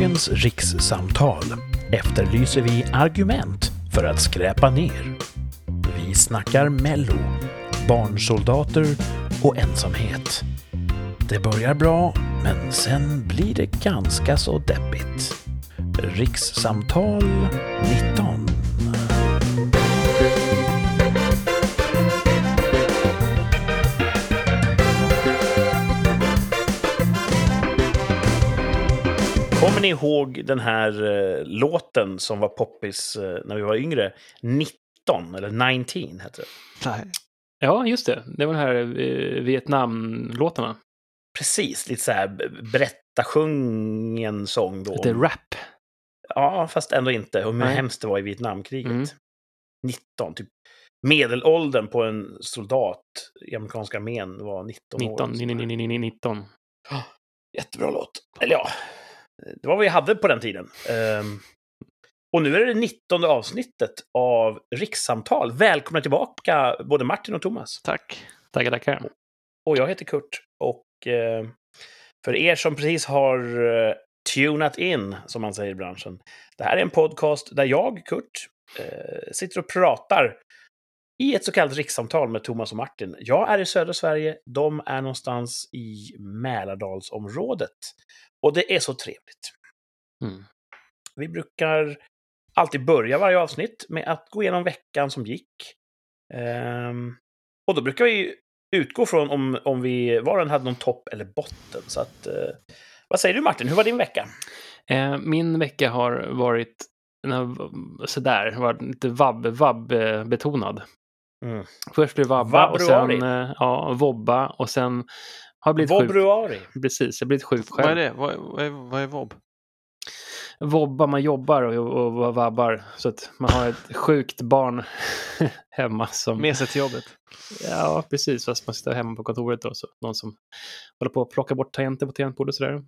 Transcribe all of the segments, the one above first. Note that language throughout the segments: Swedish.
dagens rikssamtal efterlyser vi argument för att skräpa ner. Vi snackar Mello, barnsoldater och ensamhet. Det börjar bra, men sen blir det ganska så deppigt. Rikssamtal 19. Kommer ni ihåg den här eh, låten som var poppis eh, när vi var yngre? 19, eller 19 hette det. Nej. Ja, just det. Det var den här eh, Vietnam-låtarna. Precis, lite så här berättarsjungen sång då. Lite rap. Ja, fast ändå inte. Och hur Nej. hemskt det var i Vietnamkriget. Mm. 19, typ. Medelåldern på en soldat i amerikanska armén var 19, 19, år. 19, 19, 19. Jättebra låt. Eller ja, det var vad vi hade på den tiden. Ehm, och nu är det det 19 avsnittet av Rikssamtal. Välkomna tillbaka både Martin och Thomas. Tack. Tackar, tackar. Och jag heter Kurt. Och eh, för er som precis har eh, tunat in, som man säger i branschen. Det här är en podcast där jag, Kurt, eh, sitter och pratar i ett så kallat rikssamtal med Thomas och Martin. Jag är i södra Sverige, de är någonstans i Mälardalsområdet. Och det är så trevligt. Mm. Vi brukar alltid börja varje avsnitt med att gå igenom veckan som gick. Ehm, och då brukar vi utgå från om, om vi var och en hade någon topp eller botten. Så att, eh, vad säger du Martin, hur var din vecka? Eh, min vecka har varit sådär, varit lite vabb-vabb-betonad. Mm. Först blev vabba och Vabruari. sen eh, ja, vobba och sen har jag blivit sjuk. Vobruari. Precis, jag har blivit sjuk Vad är själv. det? Vad, vad, är, vad är vobb? Vobba, man jobbar och, och, och vabbar. Så att man har ett sjukt barn hemma som... Med sig till jobbet? Ja, precis. Fast man sitter hemma på kontoret då. Så någon som håller på att plocka bort tangenter på tangentbordet och sådär.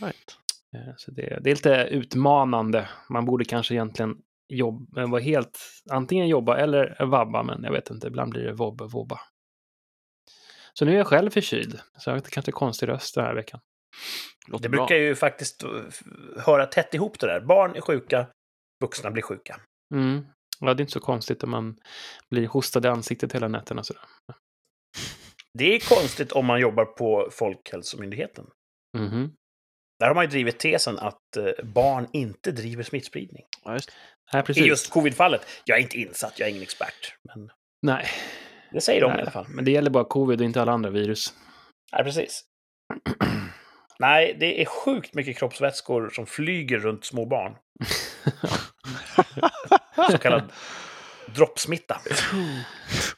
Right. Eh, Så det, det är lite utmanande. Man borde kanske egentligen jobba, vara helt, antingen jobba eller vabba, men jag vet inte, ibland blir det vobb, vobba. Så nu är jag själv förkyld, så jag har kanske konstig röst den här veckan. Låter Det bra. brukar ju faktiskt eh, höra tätt ihop det där. Barn är sjuka, vuxna blir sjuka. Mm. Ja, det är inte så konstigt om man blir hostad i ansiktet hela nätterna. Sådär. Det är konstigt om man jobbar på Folkhälsomyndigheten. Mhm. Där har man ju drivit tesen att eh, barn inte driver smittspridning. Ja, just. Nej, I just covid-fallet. Jag är inte insatt, jag är ingen expert. Men Nej, det säger de i Nej, alla fall. men det gäller bara covid och inte alla andra virus. Nej, precis. Nej, det är sjukt mycket kroppsvätskor som flyger runt små barn. Så kallad droppsmitta.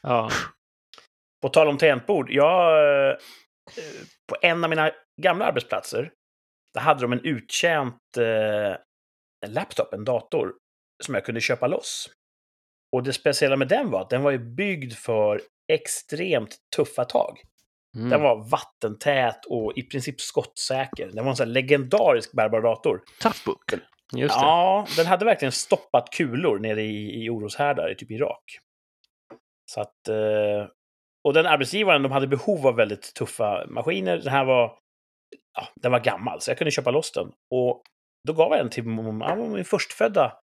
Ja, På tal om tangentbord, jag... eh, På en av mina gamla arbetsplatser, där hade de en uttjänt eh, laptop, en dator, som jag kunde köpa loss. Och det speciella med den var att den var ju byggd för extremt tuffa tag. mm. Den var vattentät och i princip skottsäker. Den var en sån här legendarisk bärbar dator. Tough book. just det. Ja, den hade verkligen stoppat kulor nere i, i oroshärdar i typ Irak. Så att... Eh, och den arbetsgivaren, de hade behov av väldigt tuffa maskiner. Den här var... Ja, den var gammal, så jag kunde köpa loss den. Och då gav jag den till min, min förstfödda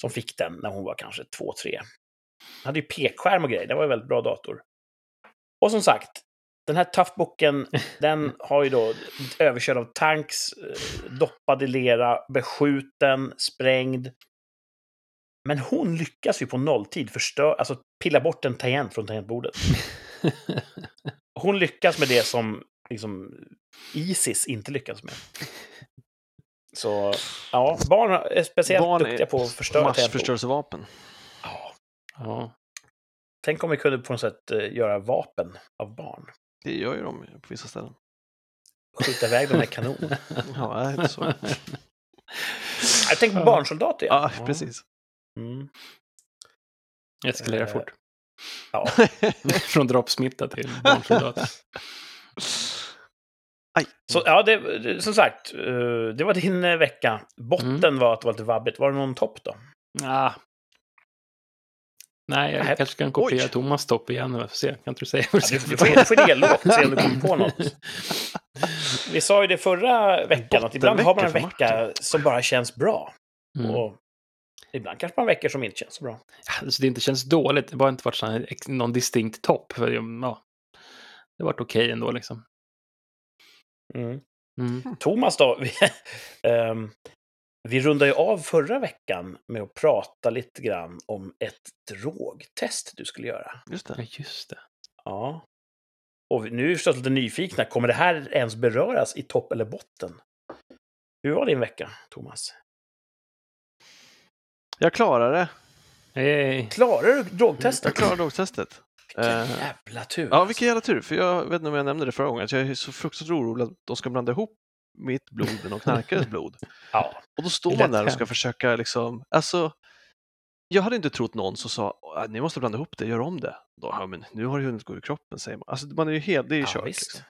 som fick den när hon var kanske två, tre. Den hade ju pekskärm och grejer. Det var en väldigt bra dator. Och som sagt, den här Toughbooken, den har ju då överkörd av tanks, eh, doppad i lera, beskjuten, sprängd. Men hon lyckas ju på nolltid förstö- alltså pilla bort en tangent från tangentbordet. Hon lyckas med det som liksom, Isis inte lyckas med. Så ja, barn är speciellt Barn är duktiga på att förstöra. Massförstörelsevapen. Ja. ja. Tänk om vi kunde på något sätt eh, göra vapen av barn. Det gör ju de på vissa ställen. Skjuta iväg dem med kanon. Ja, det är så. Jag tänker på barnsoldater igen. Ja, precis. Mm. Eskalerar Eh, fort. Ja. Från droppsmitta till barnsoldat. Aj. Så ja, det, som sagt, eh, det var din eh, vecka. Botten Mm. var att det var lite vabbigt. Var det någon topp då? Ah. Nej, jag Nej. kanske kan kopiera Oj. Thomas topp igen. Vi får se. Kan inte du säga vad Ja, du får, lågt, se om du kommer på något. Vi sa ju det förra veckan, att ibland har man en vecka som bara känns bra. Mm. Och ibland kanske man veckor som inte känns så bra. Alltså det inte känns dåligt, det har inte varit så någon distinkt topp. För, ja, det har varit okej ändå liksom. Mm. Mm. Thomas då? Vi, ehm, vi rundade ju av förra veckan med att prata lite grann om ett drogtest du skulle göra. Just Ja, det. just det. Ja. Och nu är vi förstås lite nyfikna. Kommer det här ens beröras i topp eller botten? Hur var din vecka, Thomas? Jag klarar det. Hey. Klarar du drogtestet? Jag klarar drogtestet. Vilken Eh, jävla tur. Ja, vilken jävla tur. För jag vet inte om jag nämnde det förra gången, att jag är så fruktansvärt orolig att de ska blanda ihop mitt blod med någon knarkares blod. Ja. Och då står man där och ska försöka liksom, alltså, jag hade inte trott någon som sa "Ah, ni måste blanda ihop det, gör om det. Då, ja, men nu har det hunnit gå ur kroppen, säger man. Alltså, man är ju helt, det är ju Ja, kört. Liksom.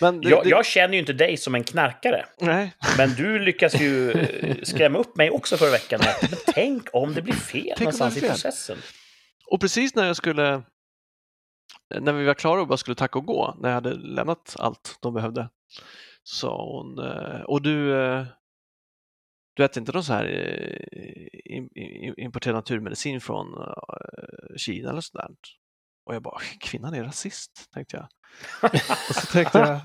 Men det, Jag, det, jag känner ju inte dig som en knarkare, nej, men du lyckas ju eh, skrämma upp mig också förra veckan. Men tänk om det blir fel Tänk det någonstans blir i fel. processen. och precis när jag skulle, när vi var klara och bara skulle tacka och gå, när jag hade lämnat allt de behövde, sa hon, eh, och du, eh, du äter inte någon så här eh, importerad naturmedicin från Kina eller sådär? Och jag bara, kvinnan är rasist, tänkte jag. och så tänkte jag,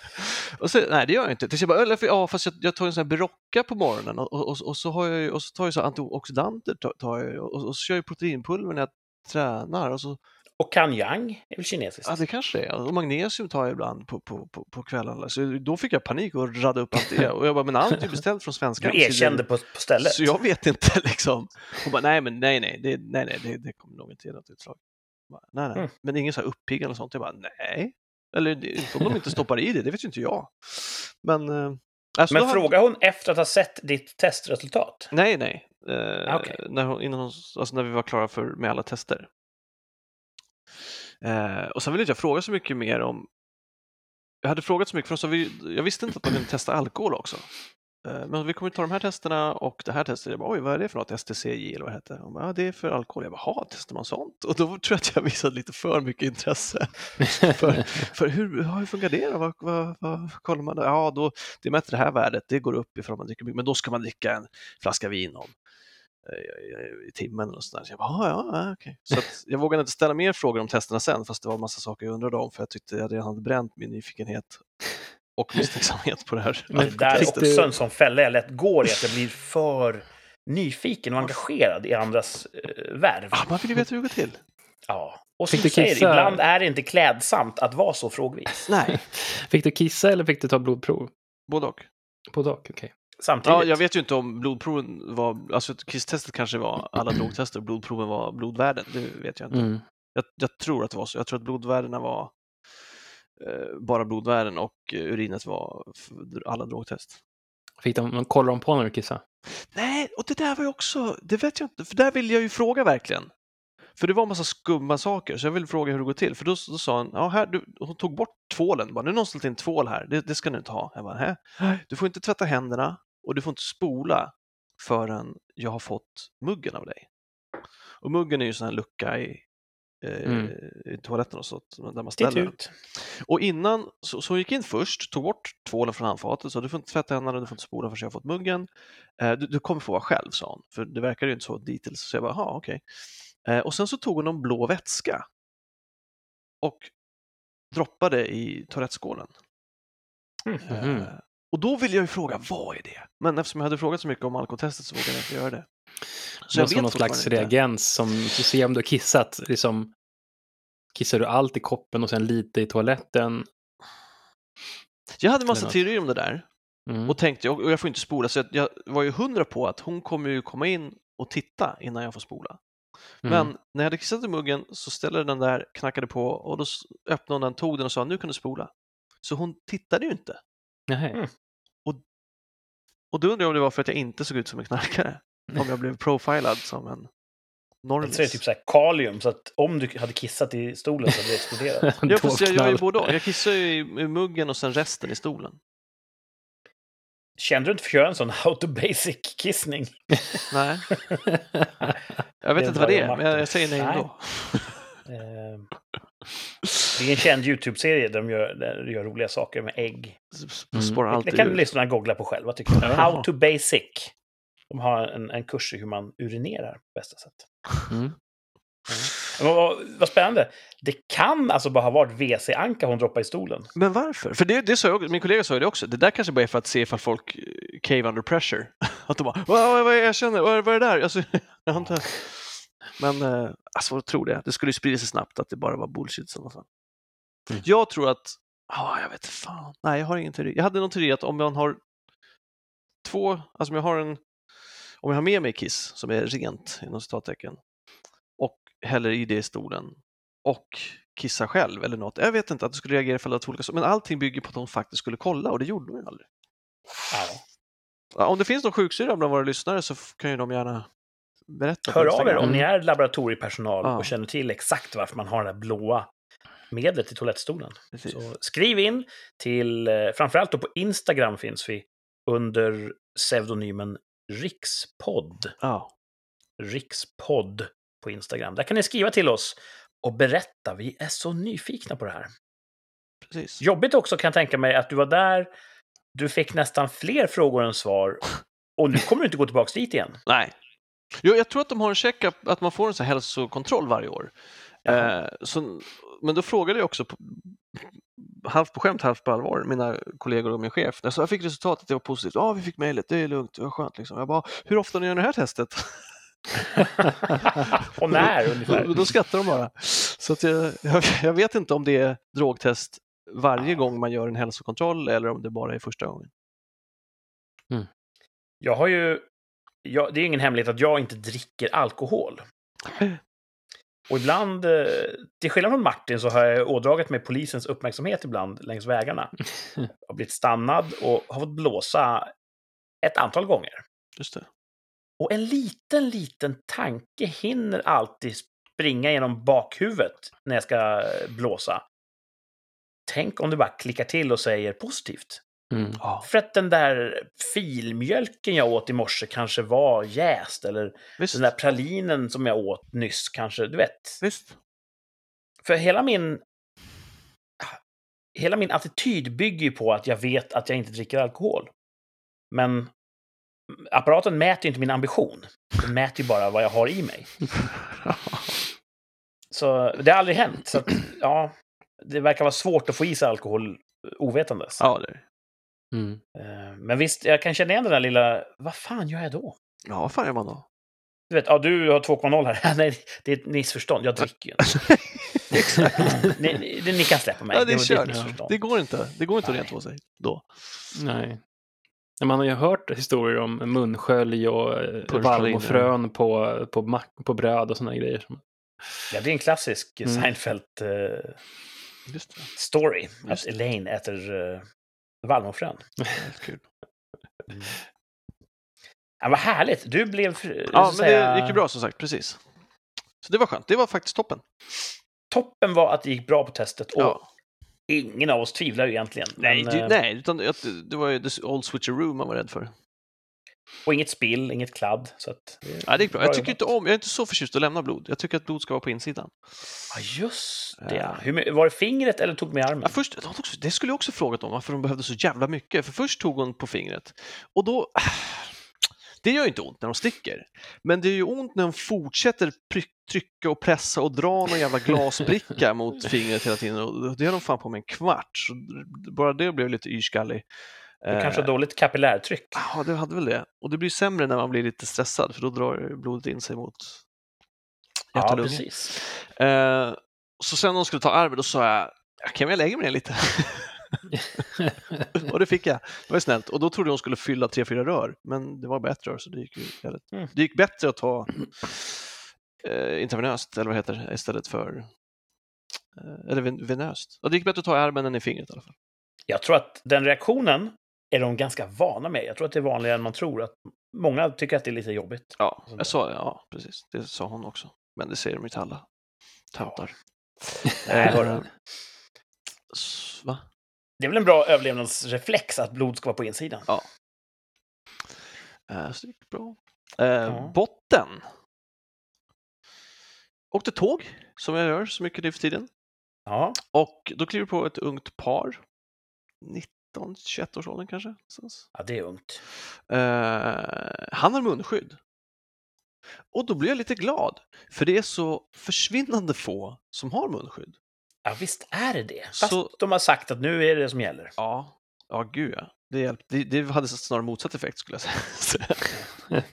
och så, nej det gör jag inte. Tills jag bara, för, ja, fast jag, jag tar en sån här Berocca på morgonen och, och, och, så har jag, ju- och så tar jag så antioxidanter tar, tar jag, och, och så kör jag proteinpulver när jag tränar. Och så, och Kanyang är väl kinesiskt? ja, det kanske det är. Och magnesium tar jag ibland på, på, på, på kvällarna. Så då fick jag panik och radda upp allt det. Och jag bara, men allt är beställt från svenska Du erkände på, på stället. Så jag vet inte liksom. Hon bara, nej men nej nej, det, nej, nej det, det kommer nog inte ge något utslag. Bara, nej, nej. Mm. Men ingen så här uppiggande och sånt. Jag bara, nej. Eller inte om de inte stoppar i det, det vet ju inte jag. Men, eh, alltså, Men frågar hon efter att ha sett ditt testresultat? Nej, nej. Eh, Okej. när, hon, innan hon, alltså när vi var klara för, med alla tester. Eh, och sen ville inte jag fråga så mycket mer om... Jag hade frågat så mycket, för vi, jag visste inte att man kunde testa alkohol också. Eh, men vi kommer ta de här testerna och det här testet. Jag bara, oj, vad är det för något? STCJ eller vad det hette? Bara, ja, det är för alkohol. Jag bara, jaha, testar man sånt? Och då tror jag att jag visade lite för mycket intresse. för, för hur, hur funkar det då? Vad, vad, vad kollar man? Då? Ja, då, det mäter det här värdet, det går upp ifall man dricker mycket, men då ska man dricka en flaska vin om i timmen eller sådär. Så jag bara, "Ah, ja, okej. Så att jag vågade inte ställa mer frågor om testerna sen, fast det var en massa saker jag undrade om, för jag tyckte jag redan hade bränt min nyfikenhet och misstänksamhet på det här. Men Det där är också en sån fälla jag lätt går i, att jag blir för nyfiken och engagerad i andras eh, värv. Ah, man vill ju veta hur det går till. Ja. Och som du säger, kissa? ibland är det inte klädsamt att vara så frågvis. Nej, Fick du kissa eller fick du ta blodprov? både och. Både och, okej. Samtidigt. Ja, jag vet ju inte om blodproven var, alltså kisstestet kanske var alla drogtester och blodproven var blodvärden, det vet jag inte. Mm. Jag, jag tror att det var så. Jag tror att blodvärdena var eh, bara blodvärden och eh, urinet var alla drogtest. Fick de, kollar de på när du kissade? Nej, och det där var ju också, det vet jag inte, för där vill jag ju fråga verkligen. För det var en massa skumma saker, så jag ville fråga hur det går till. För då, då sa hon, ja, här, du, hon tog bort tvålen, bara, nu har någon ställt in tvål här, det, det ska du inte ha. Jag bara, Hä? Du får inte tvätta händerna och du får inte spola förrän jag har fått muggen av dig. Och muggen är ju en sån här lucka i, eh, Mm. i toaletten och så, där man ställer den. Och innan, så, så gick in först, tog bort tvålen från handfatet, så du får inte tvätta händerna, du får inte spola förrän jag har fått muggen. Eh, du, du kommer få vara själv, sa hon, för det verkar ju inte så dittills. Så jag bara, jaha, okej. Eh, och sen så tog hon någon blå vätska och droppade i toalettskålen. Mm. Och då vill jag ju fråga, vad är det? Men eftersom jag hade frågat så mycket om alkotestet så vågade jag inte göra det. Så det någon slags inte. reagens som så se om du har kissat. Liksom, kissar du allt i koppen och sen lite i toaletten? Jag hade massa teorier om det där. Mm. Och tänkte, och jag får inte spola, så jag, jag var ju hundra på att hon kommer ju komma in och titta innan jag får spola. Mm. Men när jag hade kissat i muggen så ställde den där, knackade på och då öppnade hon den, tog den och sa nu kan du spola. Så hon tittade ju inte. Nähä. Mm. Och då undrar jag om det var för att jag inte såg ut som en knarkare. Om jag blev profilad som en normis. det är typ så här kalium, så att om du hade kissat i stolen så hade det exploderat. Ja, fast jag gör ju både och. Jag kissar ju i, i muggen och sen resten i stolen. Kände du inte för att göra en sån how to basic kissning? Nej, jag vet inte vad det är, men jag, jag säger nej Nej. ändå. Det är en känd YouTube-serie där de gör, där de gör roliga saker med ägg. Mm. Det alltid kan lyssnarna googla på själva, tycker jag. Ja. How to basic. De har en, en kurs i hur man urinerar på bästa sätt. Mm. Men vad, vad spännande. Det kan alltså bara ha varit WC-anka hon droppade i stolen. Men varför? För det, det sa jag, min kollega sa ju det också. Det där kanske bara är för att se ifall folk eh, cave under pressure. Att de bara, vad, vad, vad är det jag känner, vad, är- vad är det där? Alltså, jag har inte... Men eh, alltså, vad tror det? Det skulle ju sprida sig snabbt att det bara var bullshit i sådana fall. Mm. Jag tror att, ja, jag vet fan. Nej, jag har ingen teori. Jag hade någon teori att om man har två, alltså om jag har en, om jag har med mig Kiss som är rent inom citattecken och häller i det i stolen och kissar själv eller något. Jag vet inte att det skulle reagera ifall det var olika saker, men allting bygger på att de faktiskt skulle kolla och det gjorde de ju aldrig. Ja. Om det finns någon sjuksyra bland våra lyssnare så kan ju de gärna berätta. Hör av er om ni är laboratoriepersonal Ja. och känner till exakt varför man har det här blåa medlet i toalettstolen. Precis. Så skriv in till, eh, framförallt då på Instagram finns vi under pseudonymen Rikspodd. Ja. Rikspodd på Instagram. Där kan ni skriva till oss och berätta. Vi är så nyfikna på det här. Precis. Jobbigt också kan jag tänka mig att du var där, du fick nästan fler frågor än svar och nu kommer du inte gå tillbaka dit igen. Nej. Jo, jag tror att de har en checkup, att man får en sån hälsokontroll varje år. Eh, så, men då frågade jag också, på, halvt på skämt, halvt på allvar, mina kollegor och min chef. Jag sa, jag fick resultatet, det var positivt. Ja, vi fick mejlet, det är lugnt, det var skönt. Liksom. Jag bara, hur ofta gör ni det här testet? och när ungefär? Och då skrattar de bara. Så att jag, jag, jag vet inte om det är drogtest varje gång man gör en hälsokontroll eller om det bara är första gången. Jag har ju... Jag, det är ingen hemlighet att jag inte dricker alkohol. Och ibland, eh, till skillnad från Martin, så har jag ådragit mig polisens uppmärksamhet ibland längs vägarna. Jag har blivit stannad och har fått blåsa ett antal gånger. Just det. Och en liten, liten tanke hinner alltid springa genom bakhuvudet när jag ska blåsa. Tänk om det bara klickar till och säger positivt. Mm. Ja, För att den där filmjölken jag åt i morse kanske var jäst, eller visst. den där pralinen som jag åt nyss kanske, du vet. visst. För hela min... Hela min attityd bygger ju på att jag vet att jag inte dricker alkohol. Men apparaten mäter ju inte min ambition. Den mäter ju bara vad jag har i mig. Så det har aldrig hänt. Så att, ja, det verkar vara svårt att få i sig alkohol ovetandes. ja, det är. Mm. Eh, Men visst, jag kan känna igen den där lilla... Vad fan gör jag då? Ja, vad fan gör man då? Du vet, ja, du har 2,0 här. Nej, det är ett missförstånd. Jag dricker ju inte. ni, ni, ni kan släppa mig. Ja, det är kört. missförstånd. Det går inte. Det går inte att Nej. rent på sig då. Nej. Man har ju hört historier om munskölj och eh, vallmofrön på, på, mack, på bröd och sådana grejer. Ja, det är en klassisk Mm. Seinfeld-story. Just det. att det. Elaine äter uh, vallmofrön. Det kul. Ja, vad härligt! Du blev... eh, Ja, men det gick ju bra som sagt, precis. Så det var skönt. Det var faktiskt toppen. Toppen var att det gick bra på testet och Ja. ingen av oss tvivlar ju egentligen. Nej, Men, det, eh, nej, utan att det var ju the old switcheroo man var rädd för. Och inget spill, inget kladd. Så att, Ja, det gick bra. Jag tycker inte om, jag är inte så förtjust att lämna blod. Jag tycker att blod ska vara på insidan. Ja, just det. Ja. Hur, my- var det fingret eller tog med armen? Ja, först, det skulle jag också frågat om, varför de behövde så jävla mycket. För först tog hon på fingret och då... Det gör ju inte ont när de sticker, men det är ju ont när de fortsätter trycka och pressa och dra någon jävla glasbricka mot fingret hela tiden. Och det har de fan på med en kvart, så bara det blev lite yrskallig. Du kanske har dåligt kapillärtryck. Ja, det hade väl det. Och det blir sämre när man blir lite stressad, för då drar blodet in sig mot hjärt och Ja, precis. Eh, så sen när de skulle ta armen, då sa jag, "Ja, kan jag lägga mig ner lite? och det fick jag. Det var snällt. Och då trodde jag hon skulle fylla tre, fyra rör, men det var ett rör, så det gick ju väldigt... Mm. Det gick bättre att ta eh, intravenöst, eller vad heter det, istället för... Eh, eller ven- venöst. Ja, det gick bättre att ta i armen än i fingret i alla fall. Jag tror att den reaktionen är de ganska vana med. Jag tror att det är vanligare än man tror. Att många tycker att det är lite jobbigt. Ja, jag sa, ja precis. Det sa hon också. Men det säger de ju till alla töntar. Ja. Eh, va? Det är väl en bra överlevnadsreflex att blod ska vara på insidan? Ja. Eh, så det gick bra. Eh, ja. Botten. Åkte tåg, som jag gör så mycket nu för tiden. Ja. Och då kliver på ett ungt par. 21-årsåldern kanske. Ja, det är ungt. Uh, han har munskydd. Och då blir jag lite glad, för det är så försvinnande få som har munskydd. Ja, visst är det det. Fast så... de har sagt att nu är det det som gäller. Ja, ja gud ja. Det, hjälpt, det, det hade snarare motsatt effekt skulle jag säga.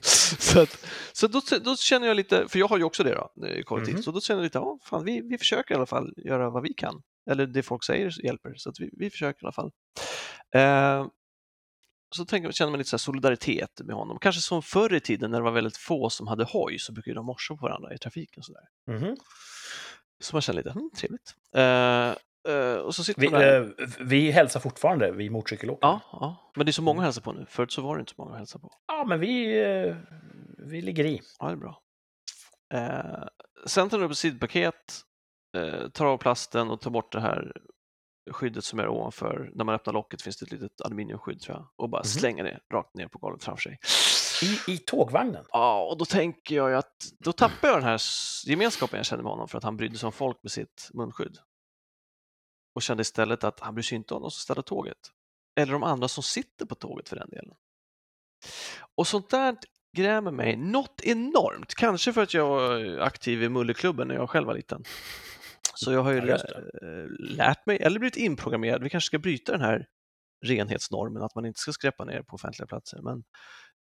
så att, så då, då, känner jag lite, för jag har ju också det då, eh, kollektivt, mm. så då känner jag lite, ja, fan, vi, vi försöker i alla fall göra vad vi kan. Eller det folk säger hjälper, så att vi, vi försöker i alla fall. Eh, så tänker, känner man lite så solidaritet med honom. Kanske som förr i tiden när det var väldigt få som hade hoj så brukade de morsa på varandra i trafiken. Så, där. Mhm. så man känner lite, hm, trevligt. Eh, eh, och så sitter Vi, där. eh, vi hälsar fortfarande, vi motorcykelåkare. Ja, ja, men det är så många att hälsa på nu. Förut så var det inte så många att hälsa på. Ja, men vi, eh, vi ligger i. Ja, det är bra. Eh, sen tar du upp sidpaket, eh, tar av plasten och tar bort det här skyddet som är ovanför. När man öppnar locket finns det ett litet aluminiumskydd tror jag och bara Mhm. slänger det rakt ner på golvet framför sig. I, I tågvagnen. Ja, och då tänker jag ju att då tappar jag den här gemenskapen jag kände med honom för att han brydde sig om folk med sitt munskydd. Och kände istället att han bryr sig inte om de som ställer tåget. Eller de andra som sitter på tåget för den delen. Och sånt där grämer mig något enormt. Kanske för att jag var aktiv i Mulleklubben när jag själv var liten. Så jag har ju Ja, lä- lärt mig, eller blivit inprogrammerad, vi kanske ska bryta den här renhetsnormen att man inte ska skräpa ner på offentliga platser. Men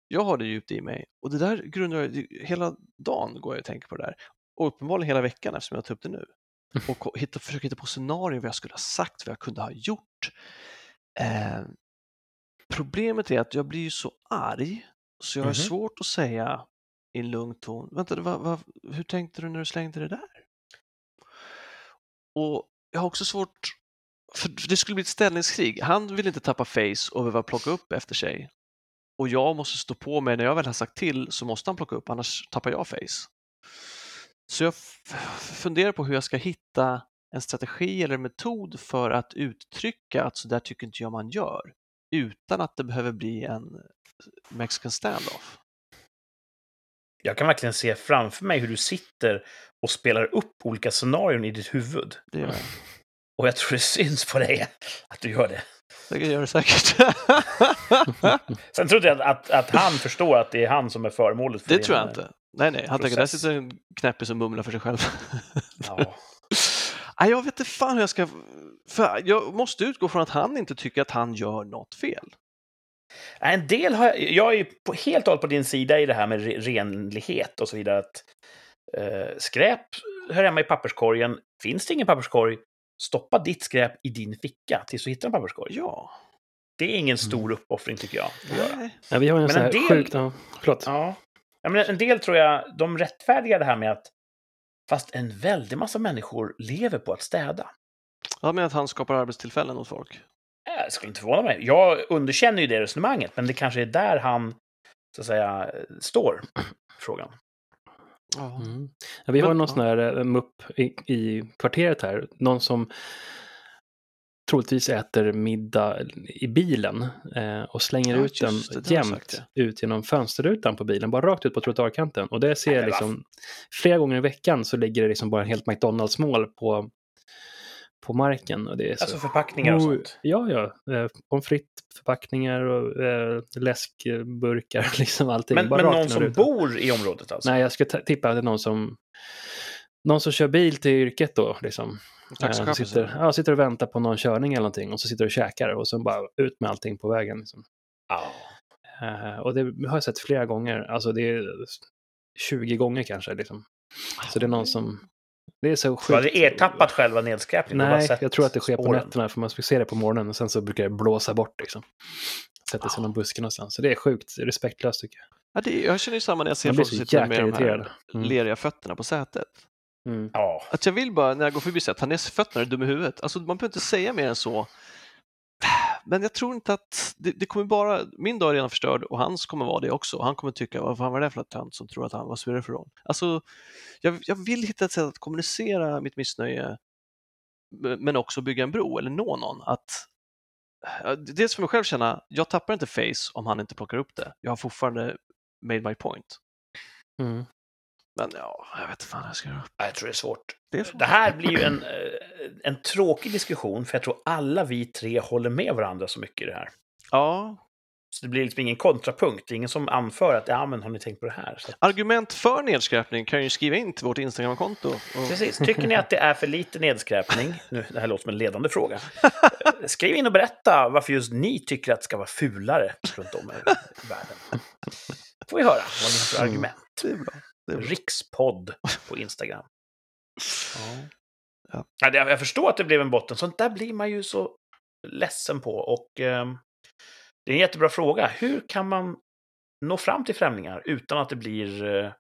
jag har det djupt i mig och det där grundar jag, hela dagen går jag och tänker på det där. Och uppenbarligen hela veckan eftersom jag tar upp det nu. Och hitta, försöker hitta på scenarier vad jag skulle ha sagt, vad jag kunde ha gjort. Eh, problemet är att jag blir ju så arg så jag har Mhm. svårt att säga i en lugn ton, vänta, vad, vad, hur tänkte du när du slängde det där? Och jag har också svårt, för det skulle bli ett ställningskrig. Han vill inte tappa face och behöva plocka upp efter sig. Och jag måste stå på mig, när jag väl har sagt till så måste han plocka upp, annars tappar jag face. Så jag funderar på hur jag ska hitta en strategi eller metod för att uttrycka att så där tycker inte jag man gör, utan att det behöver bli en mexican standoff. Jag kan verkligen se framför mig hur du sitter och spelar upp olika scenarion i ditt huvud. Det gör jag. Och jag tror det syns på dig att du gör det. Det gör det säkert. Sen trodde jag att, att han förstår att det är han som är föremålet för det tror jag inte. Nej, nej, han tänker där process. sitter en knäppis som mumlar för sig själv. Ja. Jag vet inte fan hur jag ska... För jag måste utgå från att han inte tycker att han gör något fel. En del har jag, jag är ju på, helt och hållet på din sida i det här med re, renlighet och så vidare. Att, eh, skräp hör hemma i papperskorgen. Finns det ingen papperskorg, stoppa ditt skräp i din ficka tills du hittar en papperskorg. Ja. Det är ingen stor uppoffring tycker jag. Ja, vi har ju en Men sån en här del- sjukt... Ja, förlåt. Ja. ja men en del tror jag, de rättfärdigar det här med att fast en väldig massa människor lever på att städa. Jag menar att han skapar arbetstillfällen åt folk. Eh, Det skulle inte förvåna mig. Jag underkänner ju det resonemanget, men det kanske är där han, så att säga, står. Frågan. Ja. Mm. Ja, vi har Men- någon sån här eh, mupp i, i kvarteret här. Någon som troligtvis äter middag i bilen eh, och slänger Ja, ut den det, det jämt ut genom fönsterrutan på bilen, bara rakt ut på trottoarkanten. Och det ser jag liksom, flera gånger i veckan så ligger det liksom bara en helt McDonalds-mål på, på marken. Och det är så... Alltså förpackningar och sånt. Ja, ja. Eh, pommes frites-förpackningar och eh, läskburkar, liksom allting. Men, bara men någon som rutan. bor i området alltså? Nej, jag ska ta- tippa att det är någon som, någon som kör bil till yrket då. Liksom. Eh, sitter, så. ja, sitter och väntar på någon körning eller någonting och så sitter och käkar och så bara ut med allting på vägen. Liksom. Ja. Eh, och det har jag sett flera gånger, alltså det är 20 gånger kanske. Liksom. Så det är någon som... Det är så sjukt. Du hade ertappat själva nedskräpningen? Nej, sett jag tror att det sker på spåren. nätterna för man ska se det på morgonen och sen så brukar det blåsa bort liksom. Sätter sig i någon buske någonstans. Så det är sjukt respektlöst tycker jag. Ja, det, jag känner ju samma när jag ser folk som så sitter jäkla med de här Mm. leriga fötterna på sätet. Mm. Ja. Att jag vill bara, när jag går förbi, säga ta ner fötterna, är du dum i huvudet? Alltså, man behöver inte säga mer än så. Men jag tror inte att, det, det kommer bara, min dag är redan förstörd och hans kommer vara det också. Han kommer tycka, vad fan var det för tönt som tror att han, vad spelar det för roll? Alltså, jag, jag vill hitta ett sätt att kommunicera mitt missnöje, men också bygga en bro eller nå någon. Att, eh, dels för mig själv känna, jag tappar inte face om han inte plockar upp det. Jag har fortfarande made my point. Mm. Men ja, jag vet inte fan jag ska göra. Jag tror det är svårt. Det är så. Det här blir ju en, eh, en tråkig diskussion, för jag tror alla vi tre håller med varandra så mycket i det här. Ja, Så det blir liksom ingen kontrapunkt. Det är ingen som anför att ja, men har ni tänkt på det här? Så, argument för nedskräpning kan ju skriva in till vårt Instagramkonto. Och... precis. Tycker ni att det är för lite nedskräpning? Nu, det här låter som en ledande fråga. Skriv in och berätta varför just ni tycker att det ska vara fulare runt om i världen. får vi höra vad ni har för Mm. argument. Det bra. Rikspodd på Instagram. Ja. Ja, jag förstår att det blev en botten. Sånt där blir man ju så ledsen på. Och ehm, det är en jättebra fråga. Hur kan man nå fram till främlingar utan att det blir eh,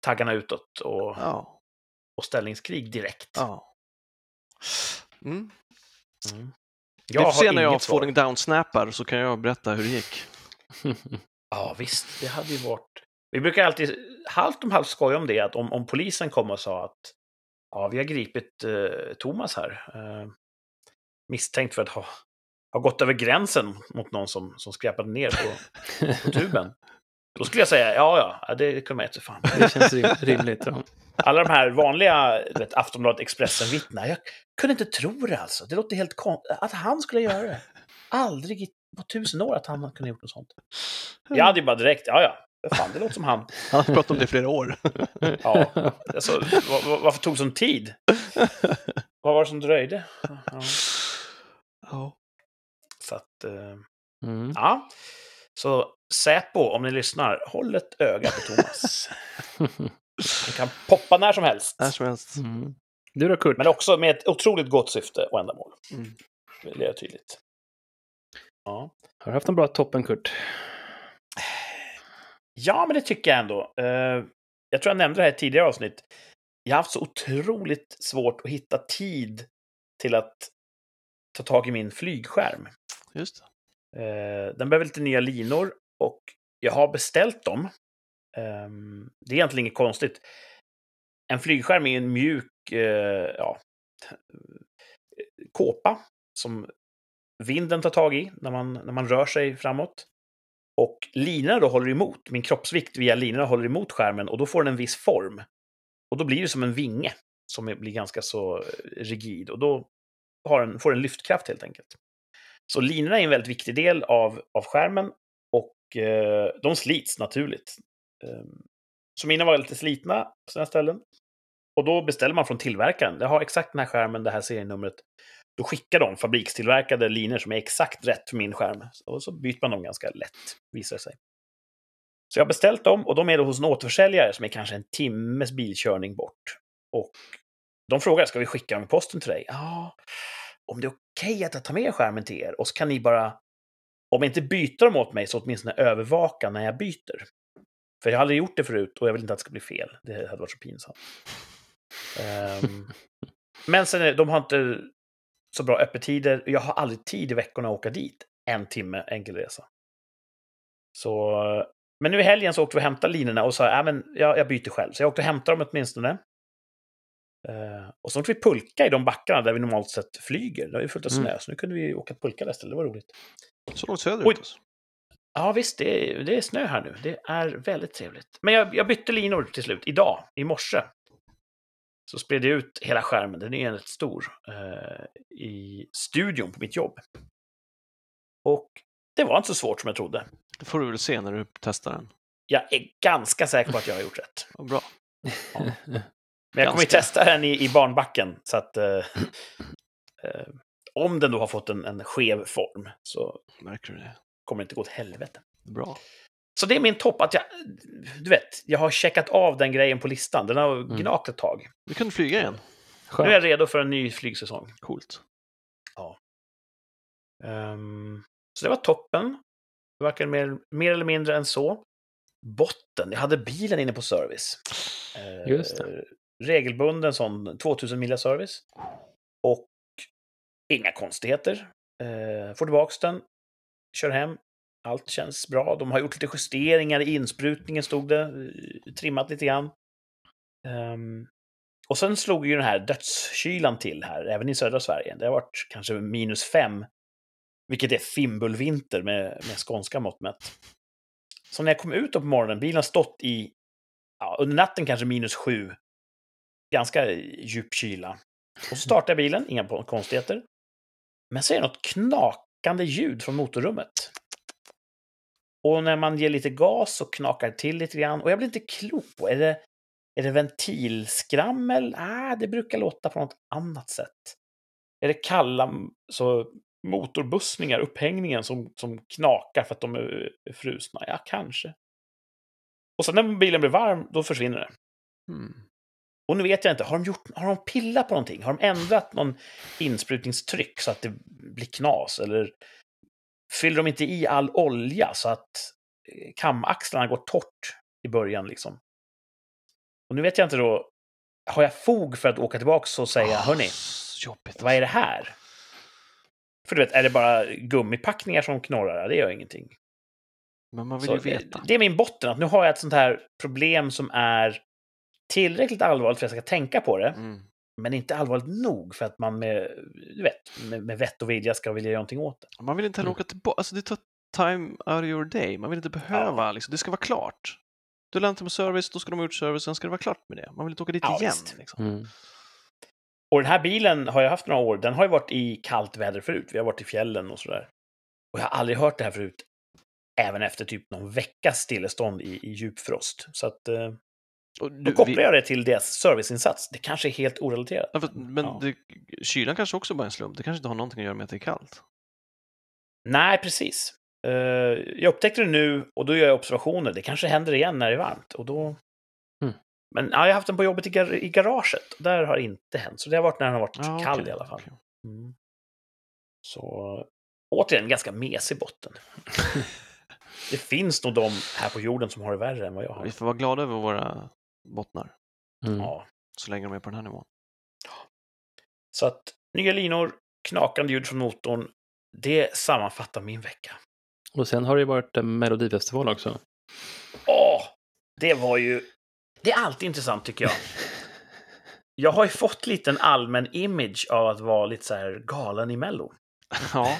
taggarna utåt och, Ja. och ställningskrig direkt? ja. Mm. Mm. Jag får se har när jag falling down-snappar så kan jag berätta hur det gick. Ja, visst. Det hade ju varit... Vi brukar alltid halvt om halvt skoja om det, att om, om polisen kom och sa att ja, vi har gripit eh, Thomas här. Eh, misstänkt för att ha, ha gått över gränsen mot någon som, som skräpade ner på, på tuben. Då skulle jag säga, ja, ja, det kunde man inte fan. Det känns rim- rimligt. Ja. Alla de här vanliga vet, Aftonbladet Expressen-vittnena, jag kunde inte tro det alltså. Det låter helt konstigt. Att han skulle göra det. Aldrig på tusen år att han kunde ha gjort något sånt. Jag hade ju bara direkt, ja, ja, fan, det låter som han. Han har pratat om det i flera år. Ja, alltså, va- va- varför tog det sån tid? Vad var det som dröjde? Ja, Ja. så att, eh, Mm. ja. Så Säpo, om ni lyssnar, håll ett öga på Thomas. Han kan poppa när som helst. När som helst. Mm. Du då Kurt? Men också med ett otroligt gott syfte och ändamål. Mm. Det vill jag tydligt. Ja. Har du haft en bra toppen Kurt? Ja, men det tycker jag ändå. Eh, jag tror jag nämnde det här i tidigare avsnitt. Jag har haft så otroligt svårt att hitta tid till att ta tag i min flygskärm. Just det. Eh, den behöver lite nya linor och jag har beställt dem. Ehm, det är egentligen inget konstigt. En flygskärm är en mjuk eh, ja, kåpa som vinden tar tag i när man, när man rör sig framåt. Och linorna då håller emot. Min kroppsvikt via linorna håller emot skärmen och då får den en viss form. Och då blir det som en vinge som blir ganska så eh, rigid och då har den, får den lyftkraft helt enkelt. Så linorna är en väldigt viktig del av, av skärmen och eh, de slits naturligt. Eh, så mina var lite slitna på sina ställen. Och då beställer man från tillverkaren. Jag har exakt den här skärmen, det här serienumret. Då skickar de fabrikstillverkade linor som är exakt rätt för min skärm. Och så byter man dem ganska lätt, visar det sig. Så jag har beställt dem och de är då hos en återförsäljare som är kanske en timmes bilkörning bort. Och de frågar, ska vi skicka dem i posten till dig? Ja, om det är okej att jag tar med skärmen till er och så kan ni bara, om inte byta dem åt mig, så åtminstone övervaka när jag byter. För jag har aldrig gjort det förut och jag vill inte att det ska bli fel. Det hade varit så pinsamt. um, men sen, de har inte så bra öppettider. Jag har aldrig tid i veckorna att åka dit. En timme enkel resa. Så, men nu i helgen så åkte vi och hämtade linorna och sa, ja men jag, jag byter själv. Så jag åkte och hämtade dem åtminstone. Uh, och så åkte vi pulka i de backarna där vi normalt sett flyger. Det var ju fullt av snö, Mm. så nu kunde vi åka pulka där istället. Det var roligt. Så långt söderut. Oj. Alltså. Ja, visst, det är, det är snö här nu. Det är väldigt trevligt. Men jag, jag bytte linor till slut, idag, i morse. Så spred jag ut hela skärmen, den är rätt stor, eh, i studion på mitt jobb. Och det var inte så svårt som jag trodde. Det får du väl se när du testar den. Jag är ganska säker på att jag har gjort rätt. Vad bra. Men jag kommer ju testa den i, i barnbacken, så att... Eh, eh, om den då har fått en, en skev form så Märker du det? kommer det inte gå åt helvete. Bra. Så det är min topp, att jag... Du vet, jag har checkat av den grejen på listan. Den har gnagt ett tag. Du kan flyga igen. Nu är jag Skönt. redo för en ny flygsäsong. Coolt. Ehm, så det var toppen. Det verkar mer, mer eller mindre än så. Botten, jag hade bilen inne på service. Eh, Just det. Regelbunden sån 2000 mila service. Och inga konstigheter. Eh, får tillbaks den, kör hem. Allt känns bra. De har gjort lite justeringar i insprutningen, stod det. Eh, trimmat lite grann. Um, och sen slog ju den här dödskylan till här, även i södra Sverige. Det har varit kanske minus fem, vilket är fimbulvinter med, med skånska mått mätt. Så när jag kom ut på morgonen, bilen har stått i, ja, under natten kanske minus sju. Ganska djup kyla. Och så startar jag bilen, inga konstigheter. Men så är det något knakande ljud från motorrummet. Och när man ger lite gas så knakar det till lite grann. Och jag blir inte klok på, är det, är det ventilskrammel? Ah, det brukar låta på något annat sätt. Är det kalla så motorbussningar, upphängningen som, som knakar för att de är frusna? Ja, kanske. Och sen när bilen blir varm, då försvinner det. Mm. Och nu vet jag inte, har de, gjort, har de pillat på någonting? Har de ändrat någon insprutningstryck så att det blir knas? Eller fyller de inte i all olja så att eh, kamaxlarna går torrt i början liksom? Och nu vet jag inte då, har jag fog för att åka tillbaka och säga, Ah, hörni, Jobbigt. vad är det här? För du vet, är det bara gummipackningar som knorrar? Det gör ingenting. Men man vill Så, ju veta. Det är min botten, att nu har jag ett sånt här problem som är tillräckligt allvarligt för att jag ska tänka på det, Mm. Men inte allvarligt nog för att man med, du vet, med, med vett och vilja ska vilja göra någonting åt det. Man vill inte heller Mm. åka tillbaka. Alltså det tar time out of your day. Man vill inte behöva. Liksom. Det ska vara klart. Du lämnar med service, då ska de ha gjort service, sen ska det vara klart med det. Man vill inte åka dit Ja, igen. Liksom. Mm. Och den här bilen har jag haft några år, den har ju varit i kallt väder förut. Vi har varit i fjällen och sådär. Och jag har aldrig hört det här förut, även efter typ någon veckas stillestånd i, i djupfrost. Så att, eh, Och då du, kopplar vi, jag det till deras serviceinsats. Det kanske är helt orelaterat. ja, men Ja. det, kylan kanske också bara är en slump. Det kanske inte har någonting att göra med att det är kallt. Nej, precis. Eh, jag upptäckte det nu och då gör jag observationer. Det kanske händer igen när det är varmt. Och då... Mm. Men ja, jag har haft den på jobbet i, gar i garaget. Där har det inte hänt. Så det har varit när den har varit Ja, kall okej, i alla fall. Mm. Så återigen, ganska mesig botten. det finns nog de här på jorden som har det värre än vad jag har. Vi får vara glada över våra bottnar, Mm. Ja. så länge de är på den här nivån. Så att nya linor, knakande ljud från motorn. Det sammanfattar min vecka. Och sen har det ju varit en melodifestival också. Åh! Det var ju... Det är alltid intressant tycker jag. Jag har ju fått lite en allmän image av att vara lite så här galen i Mello. Ja,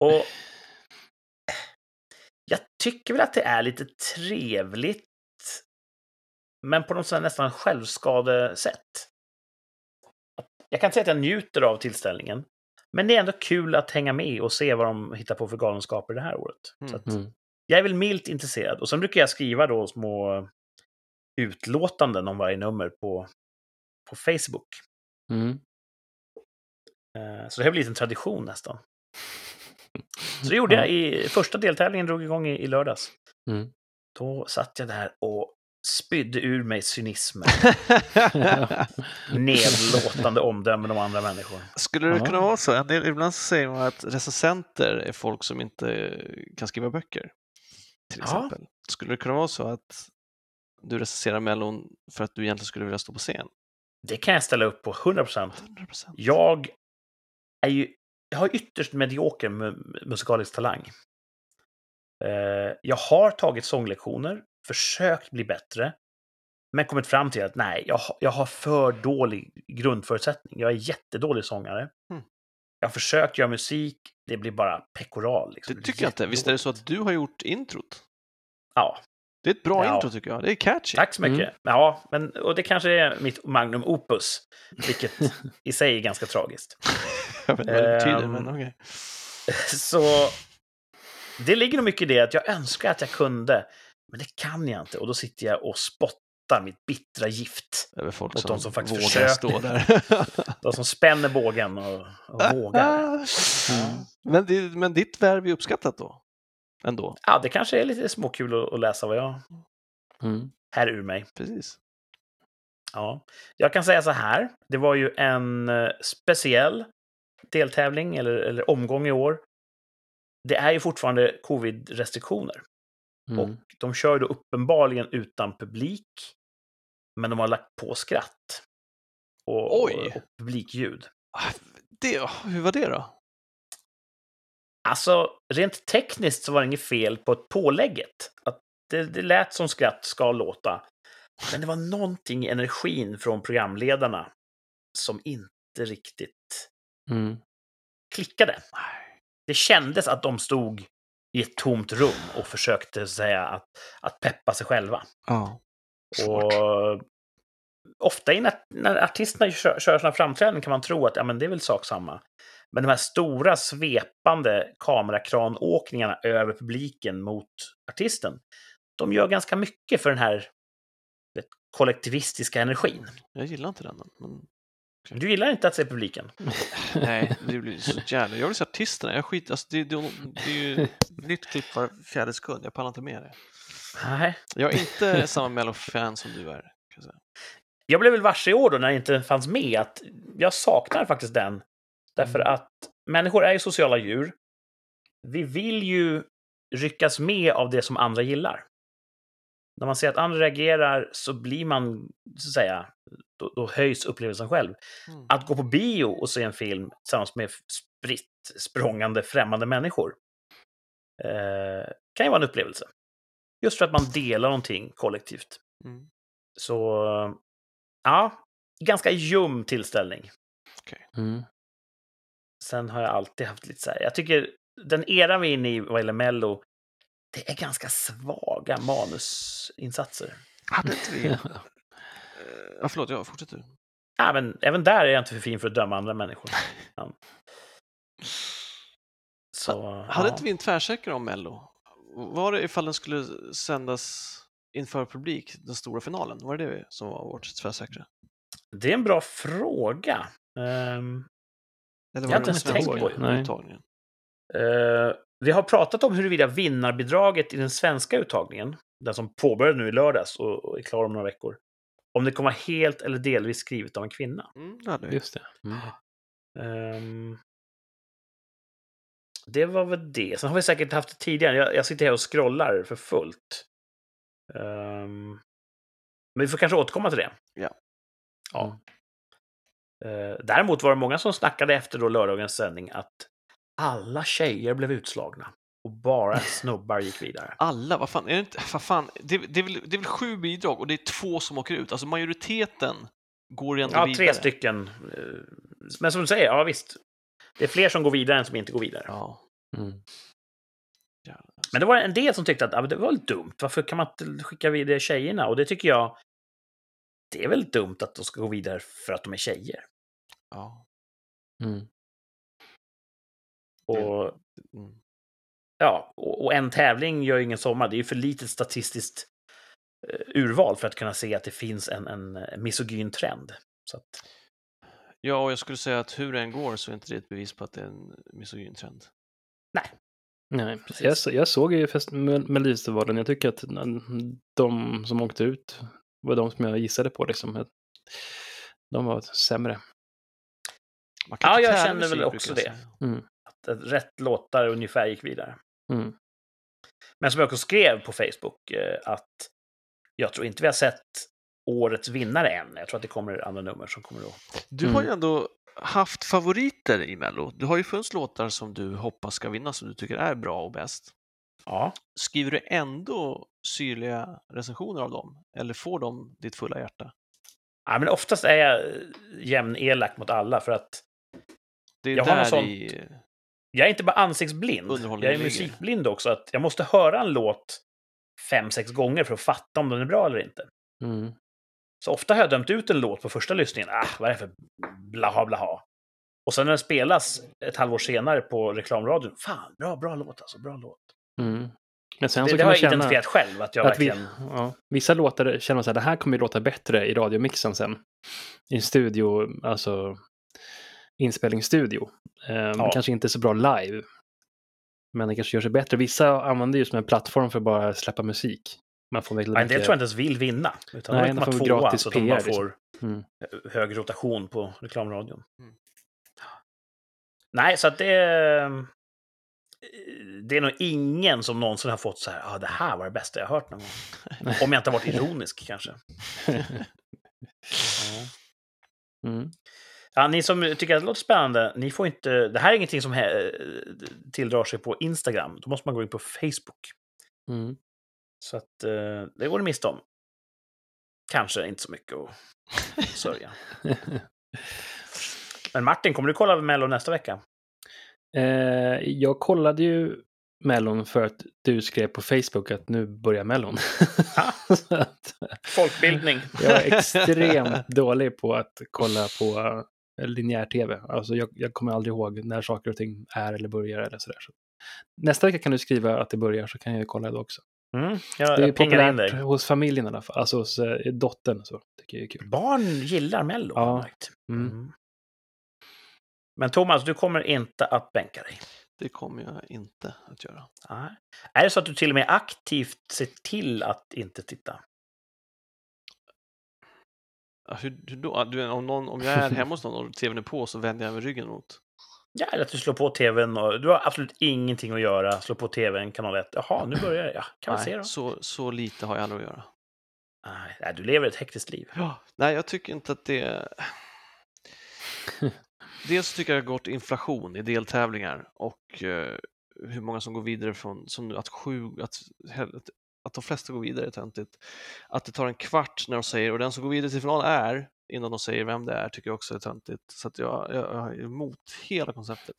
Och jag tycker väl att det är lite trevligt, men på något sätt nästan självskadesätt. Jag kan inte säga att jag njuter av tillställningen, men det är ändå kul att hänga med och se vad de hittar på för galenskaper det här året. Mm. Så att Mm. jag är väl milt intresserad. Och sen brukar jag skriva då små utlåtanden om varje nummer på, på Facebook. Mm. Eh, Så det har blivit en tradition nästan. Så det gjorde jag i första deltävlingen, drog igång i, i lördags. Mm. Då satt jag där och spydde ur mig cynismen, nedlåtande omdömen om andra människor. Skulle det Ja. kunna vara så? En del, ibland så säger man att recensenter är folk som inte kan skriva böcker. Till Ja. exempel. Skulle det kunna vara så att du recenserar Mellon för att du egentligen skulle vilja stå på scen? Det kan jag ställa upp på 100 procent. 100%. Jag är ju, jag har ytterst medioker mu- musikalisk talang. Eh, jag har tagit sånglektioner, försökt bli bättre, men kommit fram till att nej, jag, har- jag har för dålig grundförutsättning. Jag är jättedålig sångare. Mm. Jag har försökt göra musik, det blir bara pekoral. Liksom. Det tycker jag inte. Visst är det så att du har gjort introt? Ja, Det är ett bra Ja. intro tycker jag. Det är catchy. tack så mycket. Mm. Ja, men, och det kanske är mitt magnum opus, vilket i sig är ganska tragiskt. jag vet inte vad det betyder, Ehm, men okej. Så det ligger nog mycket i det att jag önskar att jag kunde, men det kan jag inte. Och då sitter jag och spottar mitt bittra gift. Över folk mot som, de som faktiskt vågar försöker. stå där. De som spänner bågen och, och vågar. Mm. men, det, men ditt värv är uppskattat då? Ändå? Ja, det kanske är lite småkul att, att läsa vad jag Mm. här ur mig. Precis. Ja. Jag kan säga så här, det var ju en eh, speciell deltävling eller, eller omgång i år. Det är ju fortfarande covid-restriktioner. Mm. Och de kör då uppenbarligen utan publik. Men de har lagt på skratt. Och, Oj. och, publikljud. Ah, Det, hur var det då? Alltså, rent tekniskt så var det inget fel på pålägget. Att det, det lät som skratt ska låta. Men det var någonting i energin från programledarna som inte riktigt Mm. klickade. Det kändes att de stod i ett tomt rum och försökte säga att, att peppa sig själva. Ja. Och ofta när, när artisterna kör, kör sina framträdanden kan man tro att ja, men det är väl sak samma. Men de här stora svepande kamerakranåkningarna över publiken mot artisten, de gör ganska mycket för den här vet, kollektivistiska energin. Jag gillar inte den. Men... Du gillar inte att se publiken? Nej, det blir så jävla... Jag vill se artisterna. Jag skit... alltså, det, det, det är ju nytt klipp var fjärde sekund. Jag pallar inte med det. Nej. Jag är inte samma Mello-fan som du är. Kan jag, jag blev väl varse i år då när det inte fanns med att jag saknar faktiskt den. Därför Mm. att människor är ju sociala djur. Vi vill ju ryckas med av det som andra gillar. När man ser att andra reagerar så blir man, så att säga, då, då höjs upplevelsen själv. Mm. Att gå på bio och se en film tillsammans med spritt språngande främmande människor eh, kan ju vara en upplevelse. Just för att man delar någonting kollektivt. Mm. Så, ja, ganska ljum tillställning. Mm. Sen har jag alltid haft lite så här, jag tycker den eran vi är inne i vad gäller Mello, det är ganska svaga manusinsatser. Hade inte vi... Ja, förlåt, ja, fortsätt du. Ja, men även där är jag inte för fin för att döma andra människor. Ja. Så, Hade ja. inte vi en tvärsäker om Mello? Var det ifall den skulle sändas inför publik, den stora finalen? Var det det som var vårt tvärsäkra? Det är en bra fråga. Ehm, Eller Jag var har inte ens tänkt på uttagningen? Vi har pratat om huruvida vinnarbidraget i den svenska uttagningen, den som påbörjade nu i lördags och, är klar om några veckor, om det kommer vara helt eller delvis skrivet av en kvinna. Mm, vi. Just det. Mm. Ehm, det var väl det. Sen har vi säkert haft det tidigare. Jag, jag sitter här och scrollar för fullt. Ehm, men vi får kanske återkomma till det. Ja. ja. Eh, däremot var det många som snackade efter då lördagens sändning att alla tjejer blev utslagna och bara snubbar gick vidare. Alla, vad fan, är det inte, vad fan, det, det, är väl, det är väl sju bidrag och det är två som åker ut. Alltså majoriteten går ju ändå Ja, vidare. tre stycken. Eh, Men som du säger, ja visst. Det är fler som går vidare än som inte går vidare. Ja. Mm. jävlar. Men det var en del som tyckte att ah, det var väl dumt. Varför kan man inte skicka vidare tjejerna? Och det tycker jag, det är väl dumt att de ska gå vidare för att de är tjejer. Ja. Mm. Och, Mm. ja, och, och en tävling gör ju ingen sommar. Det är ju för litet statistiskt eh, urval för att kunna se att det finns en, en eh, misogyn trend. Så att, ja, och jag skulle säga att hur det än går så är inte det ett bevis på att det är en misogyn trend. Nej, Precis. jag, jag såg ju fest- Mel- Melodifestivalen. Jag tycker att de som åkte ut var de som jag gissade på. Liksom. De var sämre. Man kan Ja, jag känner väl också det. Mm. Rätt låtar ungefär gick vidare. Mm. Men som jag också skrev på Facebook, eh, att jag tror inte vi har sett årets vinnare än. Jag tror att det kommer andra nummer som kommer att... Du har ju Mm. ändå haft favoriter i Mello. Du har ju funnits låtar som du hoppas ska vinna, som du tycker är bra och bäst. Ja, Skriver du ändå syrliga recensioner av dem? Eller får de ditt fulla hjärta? Ja, men oftast är jag eh, jämn elak mot alla för att Det är Jag har något där sånt- i... jag är inte bara ansiktsblind. Jag är musikblind också. Att jag måste höra en låt fem, sex gånger för att fatta om den är bra eller inte. Mm. Så ofta har jag dömt ut en låt på första lyssningen. Ah, vad är det för blaha blaha? Och sen när den spelas ett halvår senare på reklamradion. Fan, bra, bra låt alltså. Bra låt. Mm. Men sen Det, så det kan har jag känna identifierat själv. Att jag att vi, verkligen... ja, vissa låtar känner man så här, det här kommer ju låta bättre i radiomixen sen. I studio, alltså inspelningsstudio. Eh, Ja. Kanske inte så bra live. Men det kanske gör sig bättre. Vissa använder ju som en plattform för att bara släppa musik. Man får väldigt Ja, en del mycket- tror jag inte ens vill vinna. Utan Nej, komma får tvåa gratis så att de bara PR, liksom. får Mm. hög rotation på reklamradion. Mm. Nej, så att det är... Det är nog ingen som någonsin har fått så här, ja, ah, det här var det bästa jag hört någon gång. Om jag inte har varit ironisk kanske. Mm. Ja, ni som tycker att det låter spännande, ni får inte... Det här är ingenting som he- tilldrar sig på Instagram. Då måste man gå in på Facebook. Mm. Så att eh, det går det miste om. Kanske inte så mycket att sörja. Men Martin, kommer du kolla Mello nästa vecka? Eh, jag kollade ju Mellon för att du skrev på Facebook att nu börjar Mellon. Att Folkbildning. jag är extremt dålig på att kolla på eh, linjär tv. Alltså jag, jag kommer aldrig ihåg när saker och ting är eller börjar eller sådär. Så nästa vecka kan du skriva att det börjar så kan jag kolla det också. Mm, jag, Det är jag pingar in populärt dig. hos familjen i alla fall, alltså hos eh, dottern så tycker jag är kul. Barn gillar Mello. Ja. Mm. Mm. Men Thomas, du kommer inte att bänka dig. Det kommer jag inte att göra. Nej. Är det så att du till och med aktivt ser till att inte titta? Hur, hur då? Du, om, någon, om jag är hemma hos någon och tvn är på så vänder jag mig ryggen mot. Ja, eller att du slår på tvn och du har absolut ingenting att göra. Slå på tvn, kanal 1. Jaha, nu börjar det. Ja, kan vi se då. Nej, så, så lite har jag ändå att göra. Nej, nej, du lever ett hektiskt liv. Ja. Nej, jag tycker inte att det... Dels tycker jag det har gått inflation i deltävlingar och eh, hur många som går vidare från, som nu, att sju, att, att, de flesta går vidare är töntigt. Att det tar en kvart när de säger, och den som går vidare till final är, innan de säger vem det är, tycker jag också är töntigt. Så att jag, jag, jag är emot hela konceptet.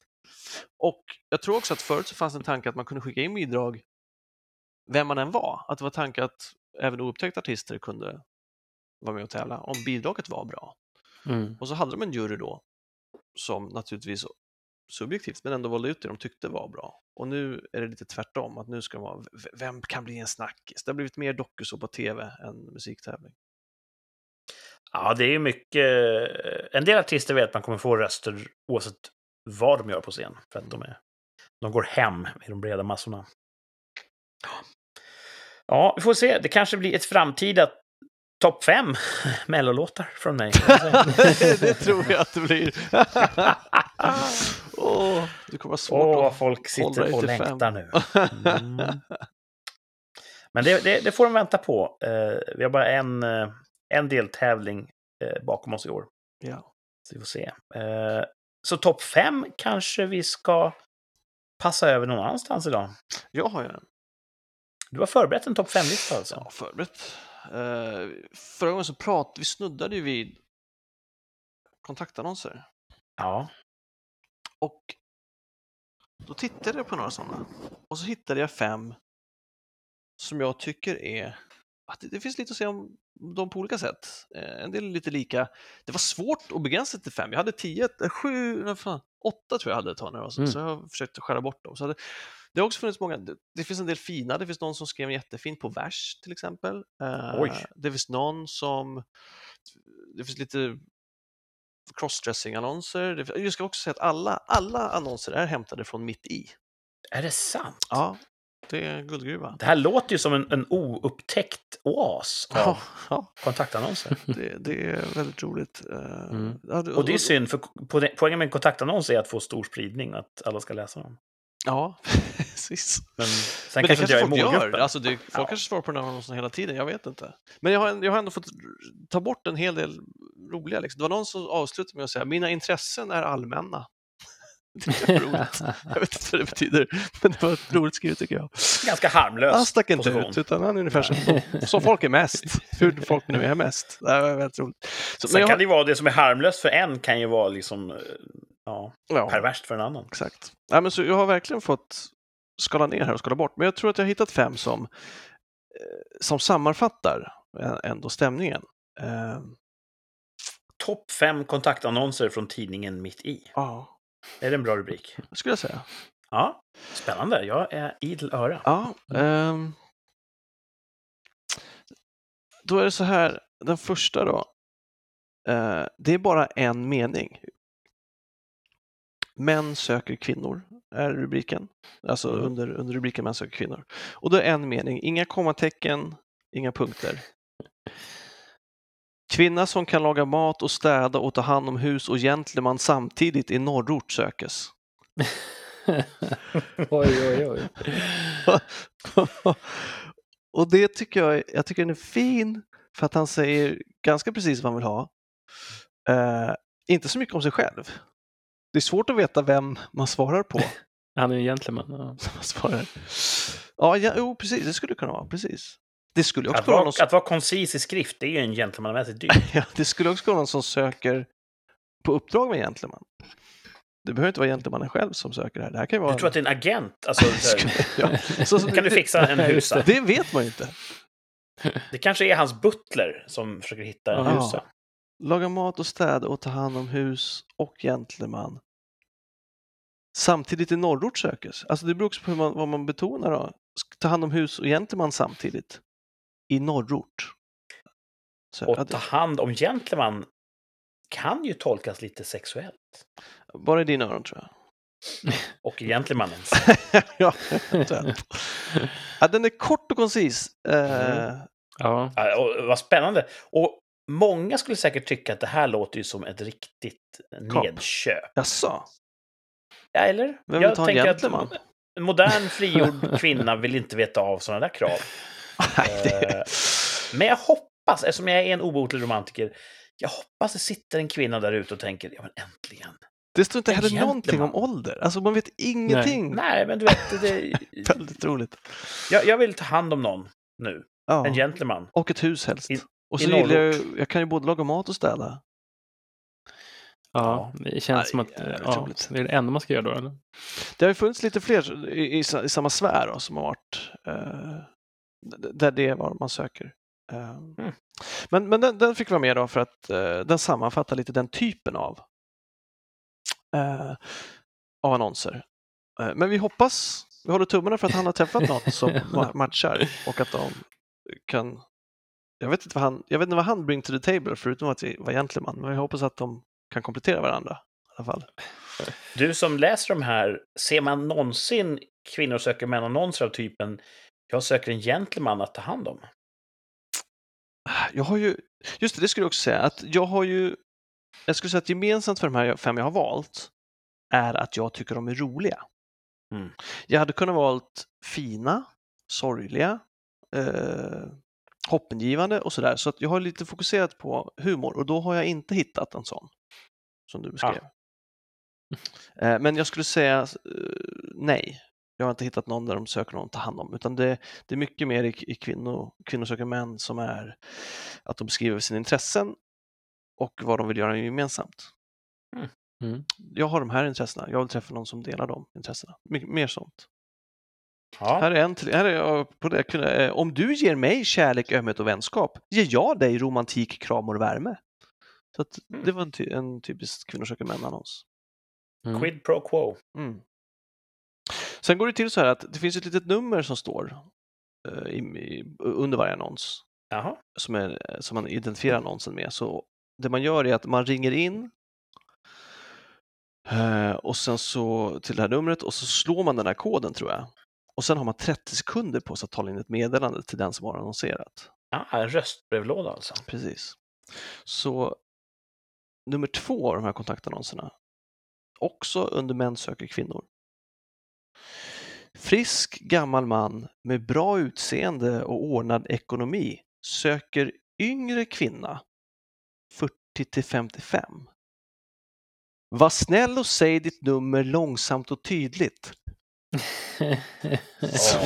Och jag tror också att förut så fanns en tanke att man kunde skicka in bidrag vem man än var. Att det var tanke att även oupptäckta artister kunde vara med och tävla om bidraget var bra. Mm. Och så hade de en jury då som naturligtvis subjektivt men ändå valde ut det de tyckte var bra. Och nu är det lite tvärtom, att nu ska det vara vem kan bli en snackis? Det har blivit mer dokusåpa på tv än musiktävling. Ja, det är ju mycket... En del artister vet att man kommer få röster oavsett vad de gör på scen. För att de, är... de går hem i de breda massorna. Ja, vi får se. Det kanske blir ett framtida topp fem mellolåtar från mig. det tror jag att det blir. Åh, det kommer vara svårt Åh, vad att folk sitter och till fem. längtar nu. Mm. Men det, det, det får de vänta på. Eh, vi har bara en, eh, en deltävling eh, bakom oss i år. Ja. Så vi får se. Eh, så topp fem kanske vi ska passa över någon annanstans idag. Jag har ju en. Du har förberett en topp fem-lista alltså? Ja, förberett. Uh, förra gången så pratade vi, snuddade ju vid kontaktannonser. Ja. Och då tittade jag på några sådana och så hittade jag fem som jag tycker är att det, det finns lite att säga om dem på olika sätt. Eh, en del är lite lika. Det var svårt att begränsa till fem. Jag hade tio, eh, sju, nej, fan, åtta tror jag hade ett tag nu, alltså. Mm. så jag har försökt skära bort dem. Så det, det har också funnits många, det, det finns en del fina, det finns någon som skrev jättefint på vers till exempel. Eh, Oj. Det finns någon som, det finns lite crossdressing-annonser. Det- Jag ska också säga att alla, alla annonser är hämtade från Mitt i. Är det sant? Ja, det är guldgruva. Det här låter ju som en, en oupptäckt oas av Ja, ja kontaktannonser. det, det är väldigt roligt. Eh, Mm. ja, Och det är synd, för po- poängen med en kontaktannons är att få stor spridning och att alla ska läsa dem. Ja, precis. Men sen Men det kanske inte kanske folk gör. Alltså det, folk Ja. kanske svarar på den här annonsen hela tiden, jag vet inte. Men jag har, jag har ändå fått ta bort en hel del roliga. Liksom. Det var någon som avslutade med att säga mina intressen är allmänna. Det är roligt. Jag vet inte vad det betyder, men det var roligt skrivet tycker jag. Ganska harmlös Han stack inte position. ut, utan han är ungefär som, som folk är mest. Hur folk nu är mest. Det var väldigt roligt. Så, Sen jag kan det ju vara det som är harmlöst för en kan ju vara liksom eh, ja, ja, perverst för en annan. exakt. Nej, men så jag har verkligen fått skala ner här och skala bort, men jag tror att jag har hittat fem som, eh, som sammanfattar ä- ändå stämningen. Topp fem kontaktannonser från tidningen Mitt i. Ja, Är det en bra rubrik? det skulle jag säga. Ja, spännande. Jag är idel öra. Ja, ehm, då är det så här, den första då. Eh, det är bara en mening. Män söker kvinnor är rubriken. Alltså Mm. under, under rubriken Män söker kvinnor. Och då är en mening, inga kommatecken, inga punkter. Kvinna som kan laga mat och städa och ta hand om hus och gentleman samtidigt i norrort sökes. oj, oj, oj. och det tycker jag, jag tycker den är fin för att han säger ganska precis vad han vill ha. Eh, inte så mycket om sig själv. Det är svårt att veta vem man svarar på. Han är en gentleman. Ja. Ja, ja, jo, precis, det skulle kunna vara. Precis. Det skulle också Att vara vara, någon, att vara koncis i skrift, det är ju en gentlemannamässig dygd. ja, det skulle också vara någon som söker på uppdrag med en gentleman. Det behöver inte vara gentlemannen själv som söker det här. Det här kan vara... Du tror att det är en agent? Alltså, ja. så, så, kan du fixa en husa? Det vet man ju inte. Det kanske är hans butler som försöker hitta en Ja. husa. Laga mat och städa och ta hand om hus och gentleman. Samtidigt i norrort sökes. Alltså det beror också på hur man, vad man betonar. Då. Ta hand om hus och gentleman samtidigt. I norrort. Så, Och ta hand om gentleman kan ju tolkas lite sexuellt. bara i dina öron tror jag. Och gentlemannen. ja, ja, den är kort och koncis. Mm. Ja. Ja, och vad spännande. Och många skulle säkert tycka att det här låter ju som ett riktigt Kap. nedköp. Jaså? Ja, eller? Vem Jag vill ta en tänker gentleman? modern frigjord kvinna vill inte veta av sådana där krav. Det... Eh, Men jag hoppas, eftersom jag är en obotlig romantiker, jag hoppas det sitter en kvinna där ute och tänker, ja men äntligen. det står inte heller gentleman. någonting om ålder. Alltså man vet ingenting. Nej, men du vet, det, Väldigt roligt. jag, jag vill ta hand om någon nu. Ja. En gentleman. Och ett hus helst. I- och så gillar jag, jag kan ju både laga mat och städa. ja, det känns Aj, som att jävligt ja, det är det enda man ska göra då, eller? Det har ju funnits lite fler i, i, i samma sfär då, som har varit eh, d- där det är vad man söker. Eh, Mm. Men, men den, den fick vara med då för att eh, den sammanfattar lite den typen av, eh, av annonser. Eh, men vi hoppas, vi håller tummarna för att han har träffat någon som ma- matchar och att de kan jag vet, inte vad han, jag vet inte vad han bring to the table förutom att vara gentleman, men jag hoppas att de kan komplettera varandra i alla fall. Du som läser de här, ser man någonsin kvinnor söker män-annonser av typen jag söker en gentleman att ta hand om? Jag har ju, just det, det skulle jag också säga, att jag har ju, jag skulle säga att gemensamt för de här fem jag har valt är att jag tycker de är roliga. Mm. Jag hade kunnat valt fina, sorgliga, eh, hoppingivande och sådär, så att jag har lite fokuserat på humor och då har jag inte hittat en sån som du beskrev. Eh, men jag skulle säga eh, nej. Jag har inte hittat någon där de söker någon att ta hand om, utan det, det är mycket mer i, i kvinnor, kvinnor söker män som är att de beskriver sina intressen och vad de vill göra gemensamt. Mm. Jag har de här intressena, jag vill träffa någon som delar de intressena. My, mer sånt. Ja. Här är en till, här är jag på det. eh, Om du ger mig kärlek, ömhet och vänskap, ger jag dig romantik, kram och värme. Så att Mm. det var en, ty, en typisk kvinnor söker män-annons. Mm. Quid pro quo. Mm. Sen går det till så här att det finns ett litet nummer som står eh, i, i, under varje annons Jaha. som, är, som man identifierar annonsen med. Så det man gör är att man ringer in eh, och sen så till det här numret och så slår man den här koden tror jag. Och sen har man 30 sekunder på sig att tala in ett meddelande till den som har annonserat. Ja, en röstbrevlåda alltså. Precis. Så nummer två av de här kontaktannonserna, också under Män söker kvinnor. Frisk gammal man med bra utseende och ordnad ekonomi söker yngre kvinna 40 till 55. Var snäll och säg ditt nummer långsamt och tydligt. Så,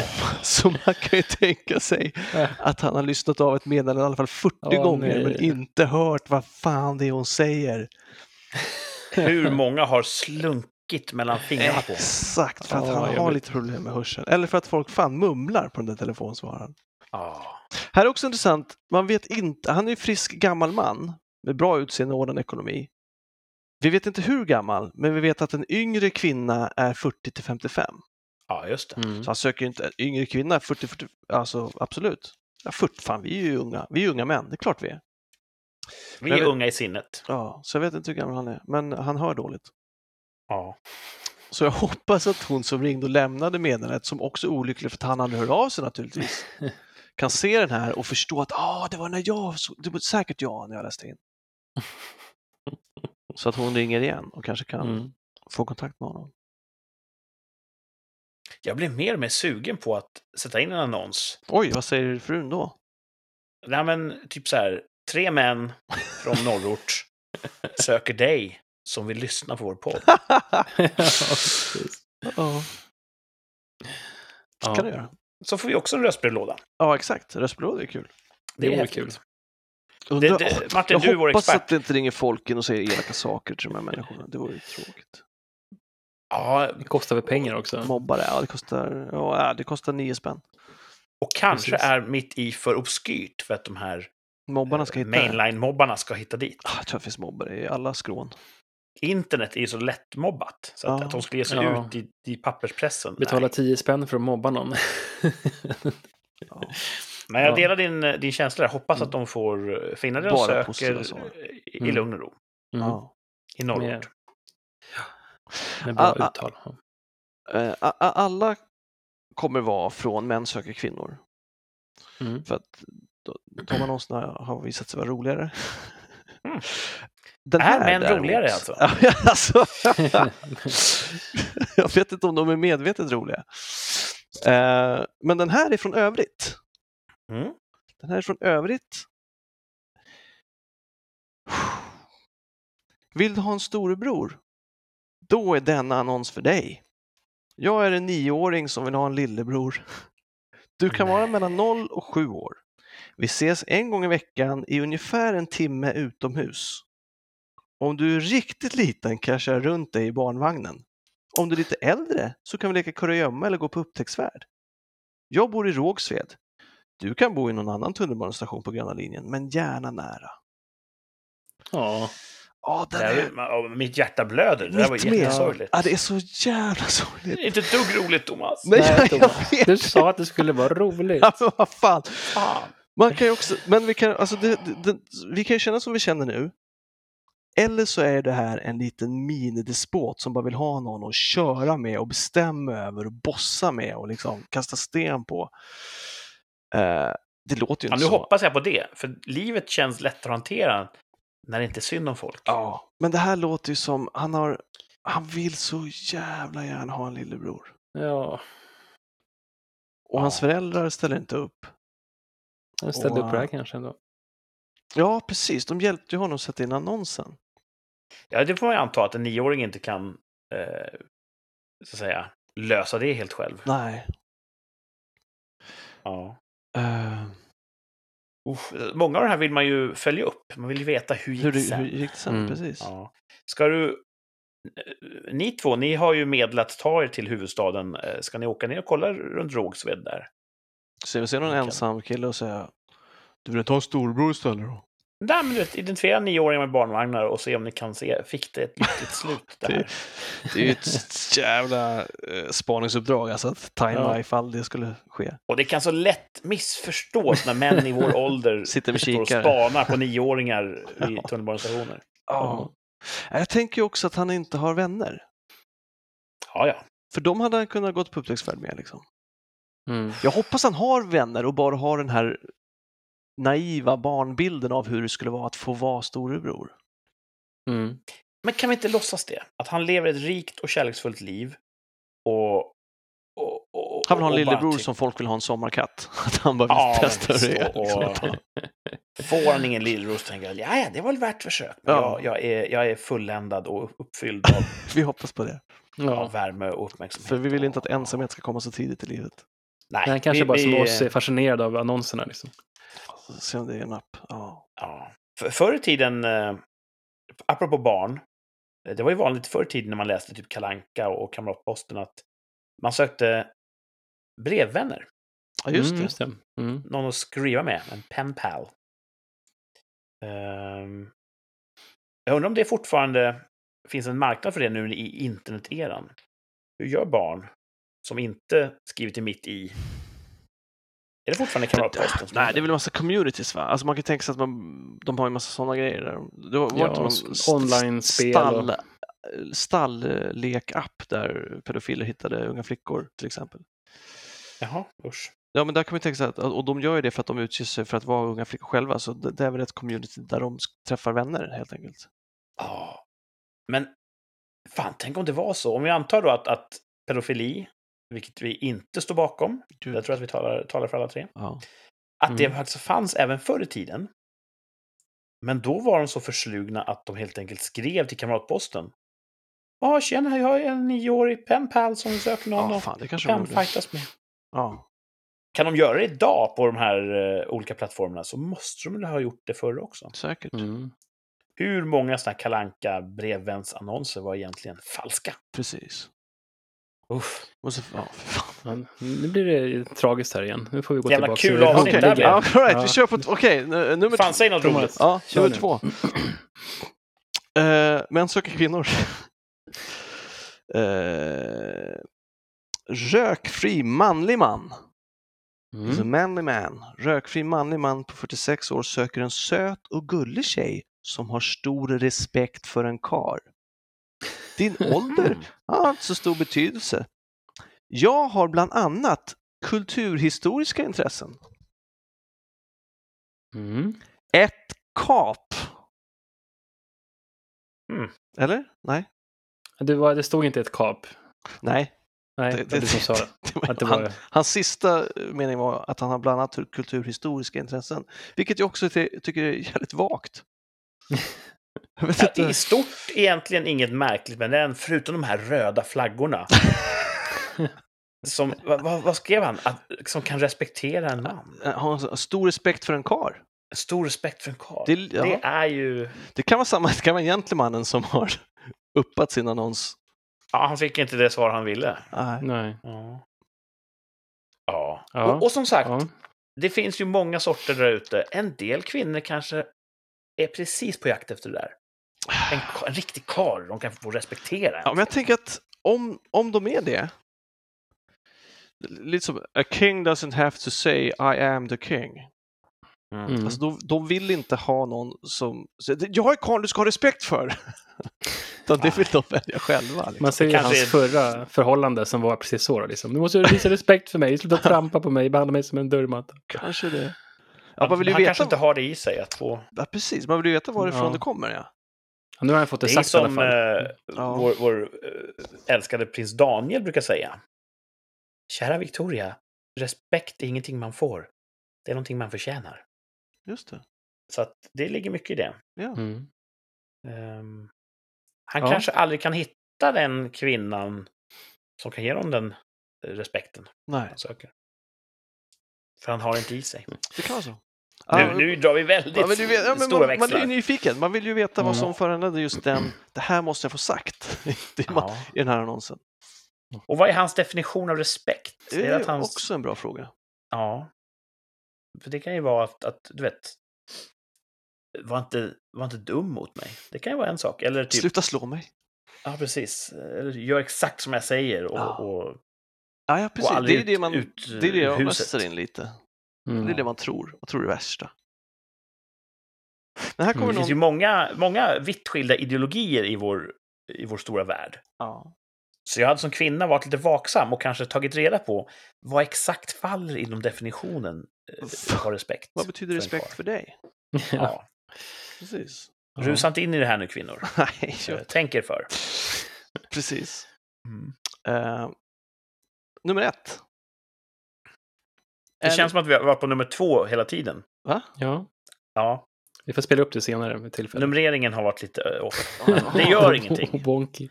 så man kan ju tänka sig att han har lyssnat av ett meddelande i alla fall 40 Åh, gånger nej. men inte hört vad fan det är hon säger. Hur många har slunkit mellan fingrarna på? Exakt, för att Ja, han har vet. lite problem med hörseln. Eller för att folk fan mumlar på den där telefonsvararen. Ja. Här är också intressant, man vet inte, han är ju frisk gammal man med bra utseende och ordnad ekonomi. Vi vet inte hur gammal, men vi vet att en yngre kvinna är 40 till 55. ja, just det. Mm. Så han söker ju inte en yngre kvinna, 40, 40 alltså absolut. Ja, 40, fan vi är ju unga, vi är unga män, det är klart vi är. Vi är vi- unga i sinnet. Ja, så jag vet inte hur gammal han är, men han hör dåligt. Ja. Så jag hoppas att hon som ringde och lämnade meddelandet, som också är olycklig för att han aldrig hör av sig naturligtvis, kan se den här och förstå att ah, det var när jag, så- det var säkert jag när jag läste in. Så att hon ringer igen och kanske kan Mm. få kontakt med honom. Jag blir mer och mer sugen på att sätta in en annons. Oj, vad säger frun då? Nej, men typ så här. Tre män från norrort söker dig som vill lyssna på vår podd. ja, ja, kan du göra. Så får vi också en röstbrevlåda. Ja, exakt. Röstbrevlåda är kul. Det vore häftigt. kul. Undrar, det- Martin, jag du är vår hoppas expert. att det inte ringer folk in och säger elaka saker till de här människorna. Det vore ju tråkigt. Ja, Det kostar väl pengar också? Mobbare, ja det kostar, ja, det kostar nio spänn. och kanske Precis. är mitt i för obskyrt för att de här Mobbarna ska eh, hitta det. mainline-mobbarna ska hitta dit. Ah, Jag tror att det finns mobbare i alla skrån. Internet är ju så lättmobbat, så att, Ja. att de skulle ge sig Ja. ut i, i papperspressen. Betala nej. 10 10 spänn för att mobba någon. Ja. Men jag Ja. delar din, din känsla. Jag hoppas att Mm. de får finna det de söker i, Mm. lugn och ro. Mm. Ja. I norrort. Med, med bra Ah, ah. uttal. Eh, a- a- Alla kommer vara från Män söker kvinnor. Mm. För att de annonserna har visat sig vara roligare. Mm. Den Är män roligare alltså? Alltså jag vet inte om de är medvetet roliga. Eh, men den här är från övrigt. Mm. Den här är från övrigt. Vill du ha en storebror? Då är denna annons för dig. Jag är en nioåring som vill ha en lillebror. Du kan vara Nej. mellan 0 och 7 år. Vi ses en gång i veckan i ungefär en timme utomhus. Om du är riktigt liten kan jag köra runt dig i barnvagnen. Om du är lite äldre så kan vi leka kurragömma eller gå på upptäcktsfärd. Jag bor i Rågsved. Du kan bo i någon annan tunnelbanestation på gröna linjen, men gärna nära. Ja, Ja, Det den är mitt hjärta blöder. Det där var jättesorgligt. Ja, det är så jävla Det sorgligt. är inte ett dugg roligt, Thomas. Nej, Nej, jag Thomas. vet. du sa att det skulle vara roligt. Ja, men vad fan. Fan. Man kan ju också, men vi kan, alltså det, det, det, vi kan ju känna som vi känner nu. Eller så är det här en liten minidespot som bara vill ha någon att köra med och bestämma över och bossa med och liksom kasta sten på. Eh, det låter ju Ja, inte nu så. hoppas jag på det, för livet känns lättare att hantera när det inte är synd om folk. Ja, men det här låter ju som, han har, han vill så jävla gärna ha en lillebror. Ja, Och hans Ja. föräldrar ställer inte upp. jag ställde Och, upp det här kanske ändå. Ja, precis. De hjälpte ju honom att sätta in annonsen. Ja, det får man ju anta att en nioåring inte kan, eh, så att säga, lösa det helt själv. Nej. Ja. Eh, Uff, många av de här vill man ju följa upp. Man vill ju veta hur gick hur, det sen. hur gick det sen? Mm. Precis. Ja. Ska du... eh, Ni två, ni har ju medlat ta er till huvudstaden. Eh, Ska ni åka ner och kolla runt Rågsved där? Så vi ser någon ensam kille och säger Du vill ta en storbror istället då? Nej, men du vet, identifiera nioåringar med barnvagnar och se om ni kan se, fick det ett lyckligt slut det här? Det är ju ett jävla eh, spaningsuppdrag, alltså att tajma Ja. ifall det skulle ske. Och det kan så lätt missförstås när män i vår ålder Sitter står och kikare. spanar på nioåringar i Ja. tunnelbanestationer. Ja. Jag tänker ju också att han inte har vänner. Ja, ja. För de hade han kunnat gått på upptäcktsfärd med. Liksom. Mm. Jag hoppas han har vänner och bara har den här naiva barnbilden av hur det skulle vara att få vara storebror. Mm. Men kan vi inte låtsas det? Att han lever ett rikt och kärleksfullt liv och... och, och Han vill ha en lillebror som folk vill ha en sommarkatt. Att han bara vill Ja, testa hur det är. så, Liksom. och- Får han ingen lillebror så tänker jag, ja, det var väl värt försök. Men Ja. jag, jag, är, jag är fulländad och uppfylld av, Vi hoppas på det. av Ja. värme och uppmärksamhet. För vi vill inte att ensamhet ska komma så tidigt i livet. Nej, Han kanske vi- bara som vi- oss är fascinerad av annonserna. Liksom. Se om det är en app. Ja. Ja. För, förr i tiden, eh, apropå barn, eh, det var ju vanligt förr i tiden när man läste typ Kalanka och Kamratposten att man sökte brevvänner. ja, just Mm, det. just det. Mm. Någon att skriva med, en pen pal. Ehm, jag undrar om det fortfarande finns en marknad för det nu i interneteran. Hur gör barn som inte skriver till mitt i? Är det fortfarande Kamratposten? Nej, det är väl en massa communities va? Alltså man kan tänka sig att man, de har en massa sådana grejer där. Det var, var Ja, inte någon online-spel och- stall, stalllek-app där pedofiler hittade unga flickor till exempel. Jaha, usch. Ja, men där kan man tänka sig att, och de gör ju det för att de utger sig för att vara unga flickor själva, så det, det är väl ett community där de träffar vänner helt enkelt. Ja. Men fan, tänk om det var så. Om vi antar då att, att pedofili, vilket vi inte står bakom, Gud. jag tror att vi talar, talar för alla tre, Ja. att det Mm. faktiskt fanns även förr i tiden. Men då var de så förslugna att de helt enkelt skrev till Kamratposten. Ja, tjena, jag är en nioårig penpal som söker någon Ja, att fan, det kanske de kan gjorde. fightas med. Ja. Kan de göra det idag på de här eh, olika plattformarna så måste de ha gjort det förr också. Säkert. Mm. Hur många sådana här kalanka brevvänsannonser var egentligen falska? Precis. Uff. Ja, för fan. Nu blir det tragiskt här igen. Nu får vi gå Jävla tillbaka. kul till- avsnitt Okej. där blev. Ja, all right, Ja. vi kör på... Okej, nu- nummer Fan, säg något roligt. Ja, nummer nu. två. Uh, män söker kvinnor. Uh, rökfri manlig man. Alltså Mm. manly man. Rökfri manlig man på 46 år söker en söt och gullig tjej som har stor respekt för en kar. Din ålder Mm. har inte så stor betydelse. Jag har bland annat kulturhistoriska intressen. Mm. Ett kap. Mm. Eller? Nej. Det, var, det stod inte ett kap. Nej. Nej, Det- det, som sa det. det var- det han, var, hans sista mening var att han har bland annat kulturhistoriska intressen, vilket jag också ty- tycker är jävligt vagt. Ja, inte. I stort egentligen inget märkligt med den, förutom de här röda flaggorna. Som, vad, vad skrev han? Att, som kan respektera en man. Han har stor respekt för en kar. Stor respekt för en karl. Det- Det, ja. är ju... Det kan vara samma, det kan vara gentlemannen som har uppat sin annons. Ja, han fick inte det svar han ville. Nej. nej. Ja. Ja. Ja. Och, och som sagt, Ja. det finns ju många sorter där ute. En del kvinnor kanske är precis på jakt efter det där. En, en riktig karl de kan få respektera. Ja, men jag tänker att om, om de är det, lite som a king doesn't have to say I am the king. Mm. Mm. Alltså, de, de vill inte ha någon som säger jag är karl du ska ha respekt för. Utan det vill de välja själva. Liksom. Man ser ju kanske hans är- förra förhållande som var precis så. då, Liksom. Du måste visa respekt för mig, sluta trampa på mig, behandla mig som en dörrmatta. Kanske det. Ja, Han, man vill ju han kanske veta, inte har det i sig att få... ja, precis, man vill ju veta varifrån Ja. det kommer. Ja. Ja, nu har han fått det, Det sagt i alla som fall. eh, Ja. vår, vår eh, älskade prins Daniel brukar säga. Kära Victoria, respekt är ingenting man får. Det är någonting man förtjänar. Just det. Så att det ligger mycket i det. Ja. Mm. Ehm, han Ja. kanske aldrig kan hitta den kvinnan som kan ge honom den eh, respekten Nej, han söker. För han har inte i sig. det kan vara så. Nu, nu drar vi väldigt Ja, vet, ja, stora man, man är ju nyfiken. Man vill ju veta vad Mm. som föranledde just den. Det här måste jag få sagt Ja. i den här annonsen. Och vad är hans definition av respekt? Det Är är det att han... också en bra fråga. Ja. För det kan ju vara att, att du vet, var inte, var inte dum mot mig. Det kan ju vara en sak. Eller typ, Sluta slå mig. ja precis, eller gör exakt som jag säger och, Ja. och, Ja, ja precis. och Det är det, man, ut, det är det jag mössar in lite. Mm. Det är det man tror. och tror det värsta. Men här kommer Det finns ju någon... många, många vitt skilda ideologier i vår, i vår stora värld. Ja. Så jag hade som kvinna varit lite vaksam och kanske tagit reda på vad exakt faller inom definitionen eh, ha respekt. Vad betyder en respekt för dig? Ja. Ja. Precis. Rusa inte in i det här nu, kvinnor. Nej, Eh, ja. Tänk er för. precis. Mm. Eh, nummer ett. Det känns som att vi har varit på nummer två hela tiden. Va? ja, Ja, vi får spela upp det senare med tillfälle. numreringen har varit lite eh, off. Men Det gör ingenting. Wonky.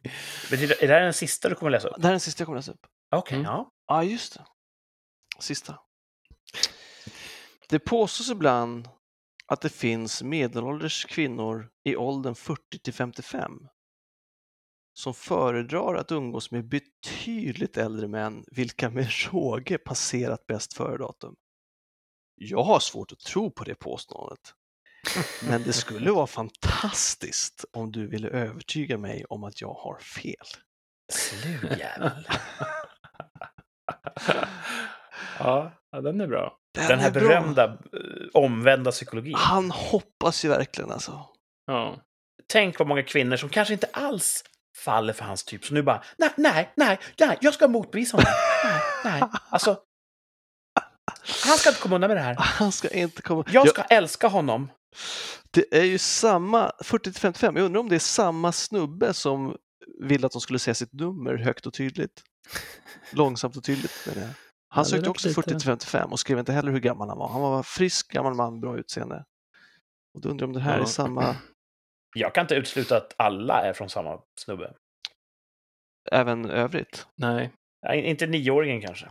Betyder, är det här den sista du kommer läsa upp? Det här är den sista jag kommer läsa upp. Okej, Mm. ja. Ja, just det. Sista. Det påstås ibland att det finns medelålders kvinnor i åldern 40 till 55 som föredrar att umgås med betydligt äldre män vilka med råge passerat bäst före-datum. Jag har svårt att tro på det påståendet. Men det skulle vara fantastiskt om du ville övertyga mig om att jag har fel. Slug jävel. Ja, den är bra. Den här är bra. berömda eh, omvända psykologin. Han hoppas ju verkligen alltså. Ja. Tänk vad många kvinnor som kanske inte alls faller för hans typ. Så nu bara, nej, nej, nej, nej jag ska motbevisa honom. Nej, nej. Alltså, han ska inte komma undan med det här. Han ska inte komma... Jag Ja, ska älska honom. det är ju samma, 40 till 55, jag undrar om det är samma snubbe som ville att de skulle säga sitt nummer högt och tydligt. Långsamt och tydligt menar jag. Han Ja, sökte också lite- 40 till 55 och skrev inte heller hur gammal han var. Han var frisk, gammal man, bra utseende. Och då undrar jag om det här Ja. är samma, Jag kan inte utesluta att alla är från samma snubbe. även övrigt. Nej. Ja, in- inte nioåringen kanske.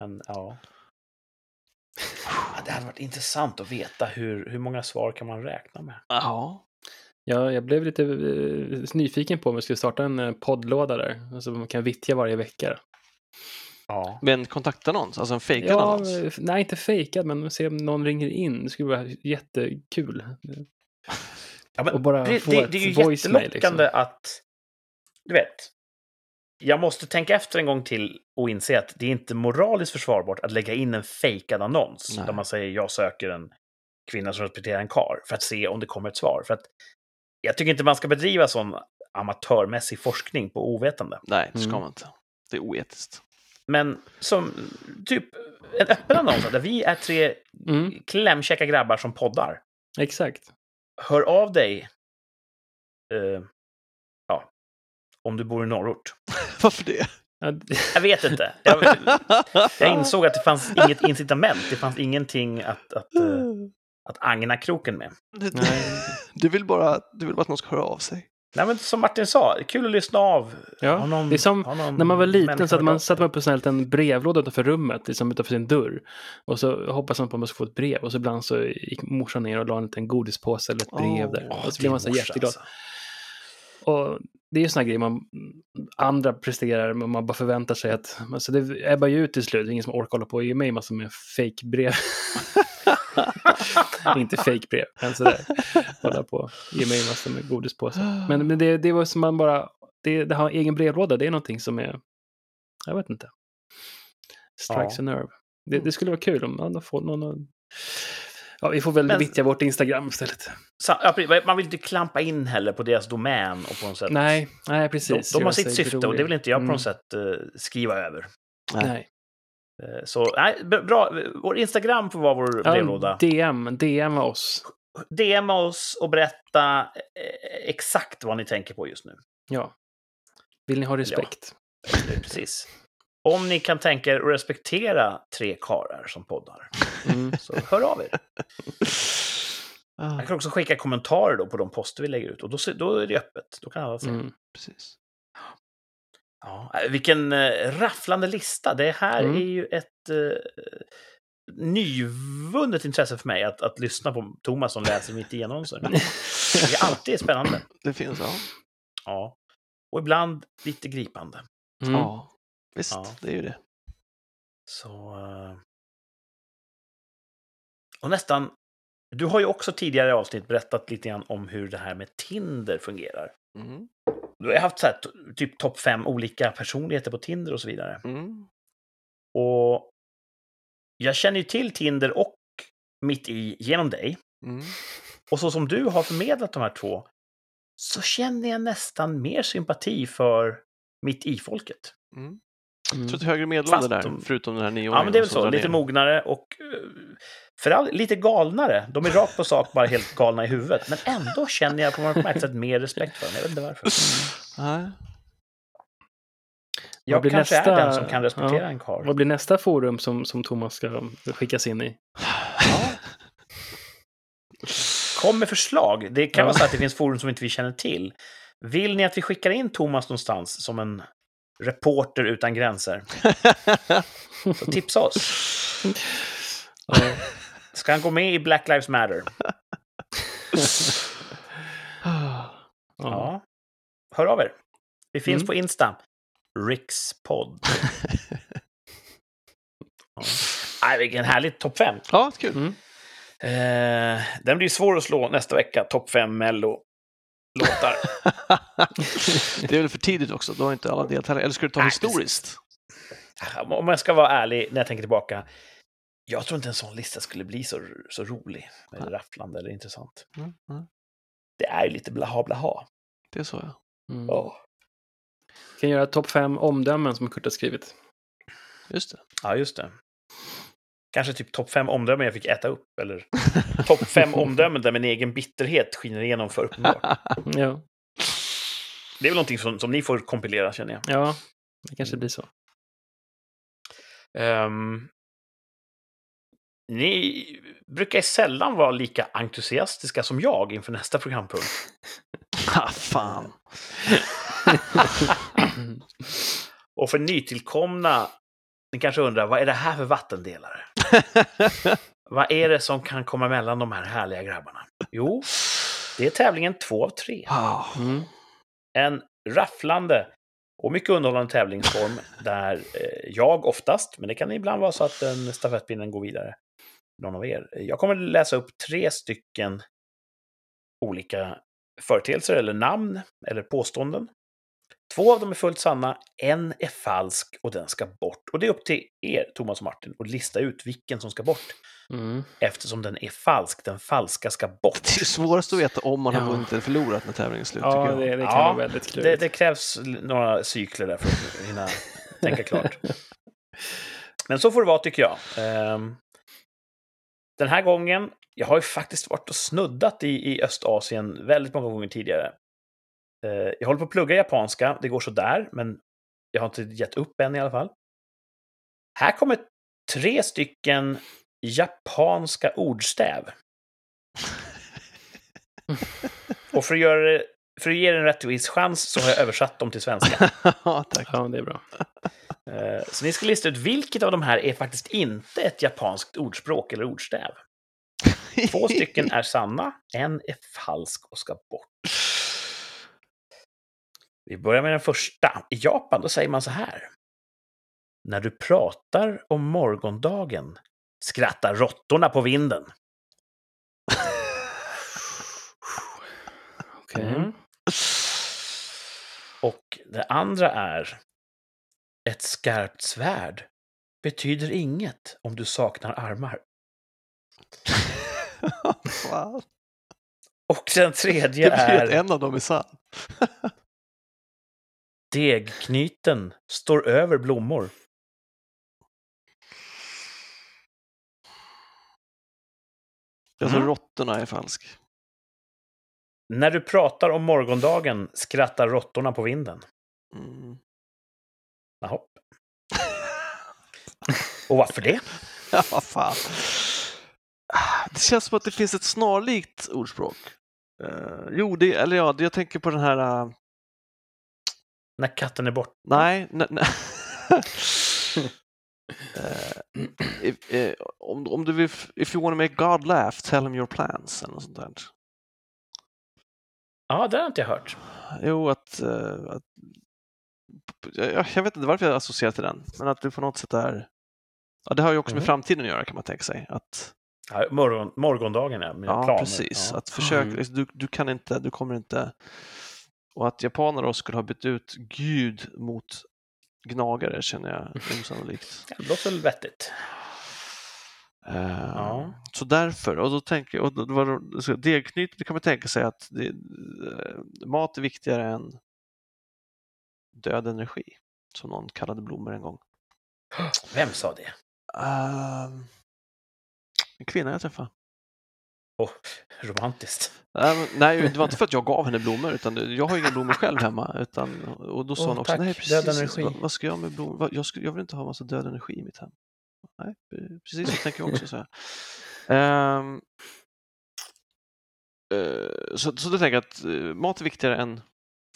Men ja. ja. Det hade varit intressant att veta hur, hur många svar kan man räkna med. Ja. Ja, jag blev lite eh, nyfiken på om vi skulle starta en eh, poddlåda där. Alltså man kan vittja varje vecka. Ja. Med en kontaktannons, alltså en fejkad Ja, annons. eh, nej, inte fejkad, men se om någon ringer in. Det skulle vara jättekul. Ja, men Och bara det, få det, ett det är ju voicemail, jättelockande liksom. att... Du vet. Jag måste tänka efter en gång till och inse att det är inte moraliskt försvarbart att lägga in en fejkad annons Nej. där man säger jag söker en kvinna som respekterar en kar för att se om det kommer ett svar. För att jag tycker inte man ska bedriva sån amatörmässig forskning på ovetande. Nej, det ska Mm. man inte. Det är oetiskt. Men som typ en öppen annons där vi är tre Mm, klämkäcka grabbar som poddar. exakt. Hör av dig. Eh, ja, om du bor i norrort. Varför det? Ja, Jag vet inte. Jag, jag insåg att det fanns inget incitament. Det fanns ingenting att, att, eh, att agna kroken med. Nej. Du vill, bara, du vill bara att någon ska höra av sig. Nej, men som Martin sa, kul att lyssna av. Ja, någon- det är som När man var liten så hade man hört av satt sig? man upp en liten brevlåda utanför rummet, liksom utanför sin dörr. Och så hoppas man på att man ska få ett brev. Och så ibland så gick morsan ner och la en liten godispåse eller ett brev Åh, där. Och så blev man så jätteglad. alltså. Och det är ju såna grejer man andra presterar, men man bara förväntar sig att... Alltså det ebbar ju ut till slut. Det är ingen som orkar hålla på och ge mig massor med fake-brev. Inte fake-brev, men sådär. Hålla på och ge mig massor med godispåsar. Men, men det, det var som man bara... Det, det har egen brevlåda, det är någonting som är... Jag vet inte. Strikes Ja. a nerve. Det, det skulle vara kul om man får någon... Ja, vi får väl Men- vittja vårt Instagram istället. Ja, man vill inte klampa in heller på deras domän och på något sätt. Nej, nej precis. de, de har sitt syfte och det vill inte jag på Mm. något sätt eh, skriva över. Nej. Eh, så nej, bra. Vår Instagram får vara vår brevlåda. Ja, DM, DM oss. DM oss och berätta eh, exakt vad ni tänker på just nu. Ja. Vill ni ha respekt? Eh, Precis. Om ni kan tänka er att respektera tre karar som poddar, Mm. så hör av er. Ah, Man kan också skicka kommentarer då på de poster vi lägger ut och då, då är det öppet. Då kan alla se. Mm. precis. Ja, eh, vilken eh, rafflande lista. Det här Mm. är ju ett eh, nyvunnet intresse för mig att, att lyssna på Thomas som läser mitt igenom. Så. Det är alltid spännande. Det finns, ja. Ja. Och ibland lite gripande. Mm. Ja, visst, Ja. det är ju det. Så... eh, Och nästan... Du har ju också tidigare i avsnitt berättat lite grann om hur det här med Tinder fungerar. Mm. Du har haft så här, typ topp fem olika personligheter på Tinder och så vidare. Mm. Och jag känner ju till Tinder och Mitt i genom dig. Mm. Och så som du har förmedlat de här två så känner jag nästan mer sympati för Mitt i-folket. Mm. Mm. Jag tror att högre medelålder där, de- förutom den här nioåringen. Ja, men det är väl så. Lite ner. mognare och eh, för all, lite galnare. De är rakt på sak, bara helt galna i huvudet. Men ändå känner jag på något sätt mer respekt för dem. Jag vet inte varför. Nej. Jag blir kanske nästa- är den som kan respektera ja. en karl. Vad blir nästa forum som, som Thomas ska skickas in i? Ja. Kom med förslag. Det kan Ja. vara så att det finns forum som inte vi känner till. Vill ni att vi skickar in Thomas någonstans som en reporter utan gränser? Så tipsa oss. Ska han gå med i Black Lives Matter? Ja. Hör av er. Vi finns Mm. på Insta. Rikspodd. Ja. Nej, vilken härlig topp fem. ja, kul. Mm. Eh, den blir svår att slå nästa vecka. Topp fem Mello-låtar. det är väl för tidigt också, då har inte alla deltagare. Eller ska du ta Nej, historiskt? Om jag ska vara ärlig när jag tänker tillbaka. Jag tror inte en sån lista skulle bli så, så rolig. Eller rafflande eller intressant. Mm, mm. Det är ju lite blaha blaha. Det är så, ja. Mm. Oh. Kan göra topp fem omdömen som Kurt har skrivit. Just det. Ja, just det. Kanske typ topp fem omdömen jag fick äta upp. Eller topp fem omdömen där min egen bitterhet skiner igenom för uppenbart. Ja, Det är väl någonting som, som ni får kompilera, känner jag. ja det kanske blir så. Ehm, ni brukar sällan vara lika entusiastiska som jag inför nästa programpunkt. Ha, fan. Och för nytillkomna, ni kanske undrar, vad är det här för vattendelare? vad är det som kan komma mellan de här härliga grabbarna? Jo, Det är tävlingen två av tre. Ah. Mm. En rafflande och mycket underhållande tävlingsform där eh, jag oftast, men det kan ibland vara så att den stafettpinnen går vidare, någon av er. Jag kommer läsa upp tre stycken olika företeelser eller namn eller påståenden. Två av dem är fullt sanna, en är falsk och den ska bort. Och det är upp till er, Thomas och Martin, att lista ut vilken som ska bort. Mm. Eftersom den är falsk, den falska ska bort. Det är svårast att veta om man har Ja. vunnit eller förlorat när tävlingen är slut. Ja, det, det kan Ja, vara väldigt Det, klurigt. det krävs l- några cykler där för att hinna tänka klart. Men så får det vara, tycker jag. Ehm, Den här gången, jag har ju faktiskt varit och snuddat i, i Östasien väldigt många gånger tidigare. Eh, Jag håller på att plugga japanska, det går så där, men jag har inte gett upp än i alla fall. Här kommer tre stycken japanska ordstäv. Och för att, göra det, för att ge er en rättvis chans så har jag översatt dem till svenska. ja, tack. Ja, det är bra. Eh, Så ni ska lista ut vilket av de här är faktiskt inte ett japanskt ordspråk eller ordstäv. Två stycken är sanna, en är falsk och ska bort. Vi börjar med den första. I Japan då säger man så här. När du pratar om morgondagen skrattar råttorna på vinden. Okej. Mm. Och det andra är. Ett skarpt svärd betyder inget om du saknar armar. Och den tredje Det betyder att är. en av dem är sann. Degknyten står över blommor. Alltså Mm. råttorna är falsk. När du pratar om morgondagen skrattar råttorna på vinden. Mm. Jaha. Och varför det? Ja, vad fan. Det känns som att det finns ett snarlikt ordspråk. Eh, jo, det, eller ja, jag tänker på den här... eh, När katten är borta. nej, nej. Eh, if, eh, om, om du vill, if you want to make God laugh, tell him your plans, eller något sånt där. Ja, det har inte jag hört. Jo, att... eh, att jag, jag vet inte varför jag associerar till den, men att det på något sätt är... Ja, det har ju också med Mhm. framtiden att göra kan man tänka sig. Att, Ja, morgon, morgondagen, ja. Mina ja, planer. precis. Ja. Att försöka, Mm. liksom, du, du kan inte, du kommer inte... Och att japaner då skulle ha bytt ut Gud mot gnagare känner jag osannolikt. Det låter väl vettigt. Eh, Ja. Så därför, och då tänker jag, och då, var, så degknyt, det kan man tänka sig att det, eh, mat är viktigare än död energi, som någon kallade blommor en gång. Vem sa det? Ehm, en kvinna jag träffade. Oh, romantiskt. Nej, det var inte för att jag gav henne blommor, utan jag har inga blommor själv hemma. Utan, och då sa Åh, hon också, tack, nej precis, energi." vad, vad ska jag med blommor? Jag, ska, jag vill inte ha massa död energi i mitt hem. Nej, precis så tänker jag också. Så, här. Ehm, eh, så, så då tänker jag att eh, mat är viktigare än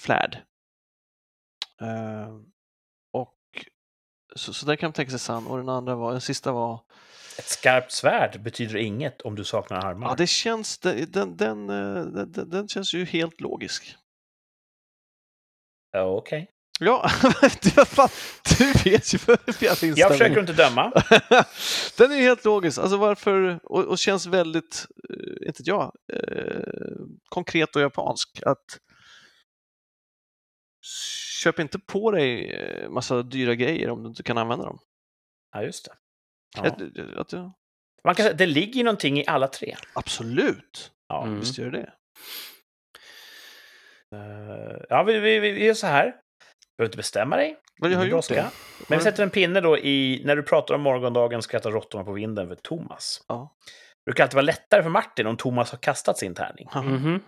flärd. Ehm, och så, så där kan man tänka sig sann. Och den andra var, den sista var Ett skarpt svärd betyder inget om du saknar armar. Ja, det känns, den, den, den, eh, den, den känns ju helt logisk. Ja, Okej. Ja, du, fan, du vet ju vad jag instämmer. Jag försöker inte döma. Den är helt logisk. Alltså varför, och, och känns väldigt, eh, inte jag, eh, konkret och japansk. Att köp inte på dig eh, massa dyra grejer om du inte kan använda dem. Ja, just det. Ja. Att, att, att, Man kan säga, det ligger ju någonting i alla tre. absolut, Ja, Mm. visst gör det Eh, ja vi, vi, vi vi gör så här. Du behöver inte bestämma dig. Men jag har gjort det. Men vi sätter en pinne då i, när du pratar om morgondagen skrattar råttorna på vinden för Thomas. Ja. Det brukar alltid vara lättare för Martin om Thomas har kastat sin tärning. Mhm.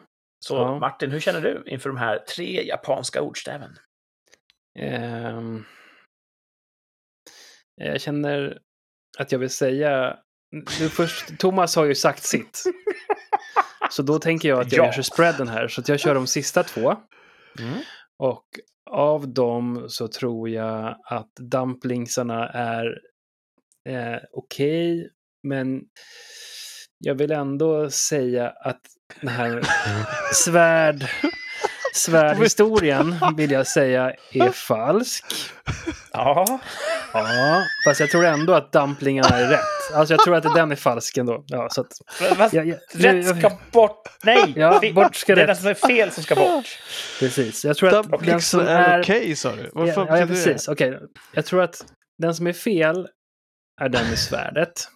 Så Ja. Martin, hur känner du inför de här tre japanska ordstäven? Ehm, jag känner att jag vill säga... Nu först, Thomas har ju sagt sitt. Så då tänker jag att jag Ja. gör spreaden här. Så jag kör de sista två. Mm. Och av dem så tror jag att dumplingsarna är eh, okej. men jag vill ändå säga att den här svärd, svärdhistorien vill jag säga är falsk. Ja. Ja, fast jag tror ändå att dumplingarna är rätt. Alltså jag tror att den är falsk ändå. Ja, så att, Fast jag, jag, rätt ska bort. Nej! Ja, fe- bort ska det är rätt. den som är fel som ska bort. Precis, jag tror att den Dumplings som är okej sa du. Vad Ja, ja, det? precis. Okej, jag tror att den som är fel är den med svärdet.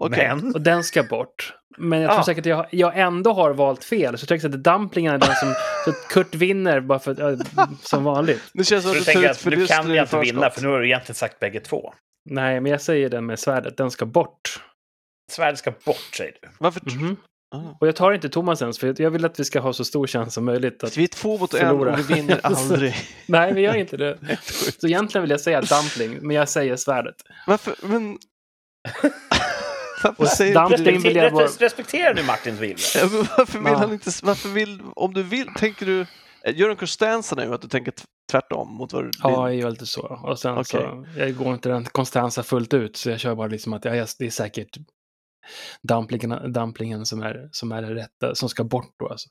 Okej. Men... Och den ska bort. Men jag tror Ah. säkert att jag, jag ändå har valt fel. Så jag tror att dumplingen är den som... Så att Kurt vinner bara för ja, som vanligt. Det känns som att du tänker att nu kan jag inte vinna, för nu har du egentligen sagt bägge två. Nej, men jag säger den med svärdet. Den ska bort. Svärdet ska bort, säger du. Varför? Mhm. Ah. Och jag tar inte Thomas ens, för jag vill att vi ska ha så stor chans som möjligt. Att... Vi är två mot en och vi vinner aldrig. Nej, vi gör inte det. Så egentligen vill jag säga dumpling, men jag säger svärdet. Varför? Men... Dumpling du vill jag bara- respekterar du Martins vilja? Varför vill han inte... Varför vill... Om du vill, tänker du... Gör en Costanza nu, att du tänker tvärtom mot vad du Ja, jag gör lite så. Och sen Okej. så, jag går inte den konstansa fullt ut, så jag kör bara liksom att ja, jag- det är säkert dumplingen, dumplingen som är, som är det rätta, som ska bort då alltså.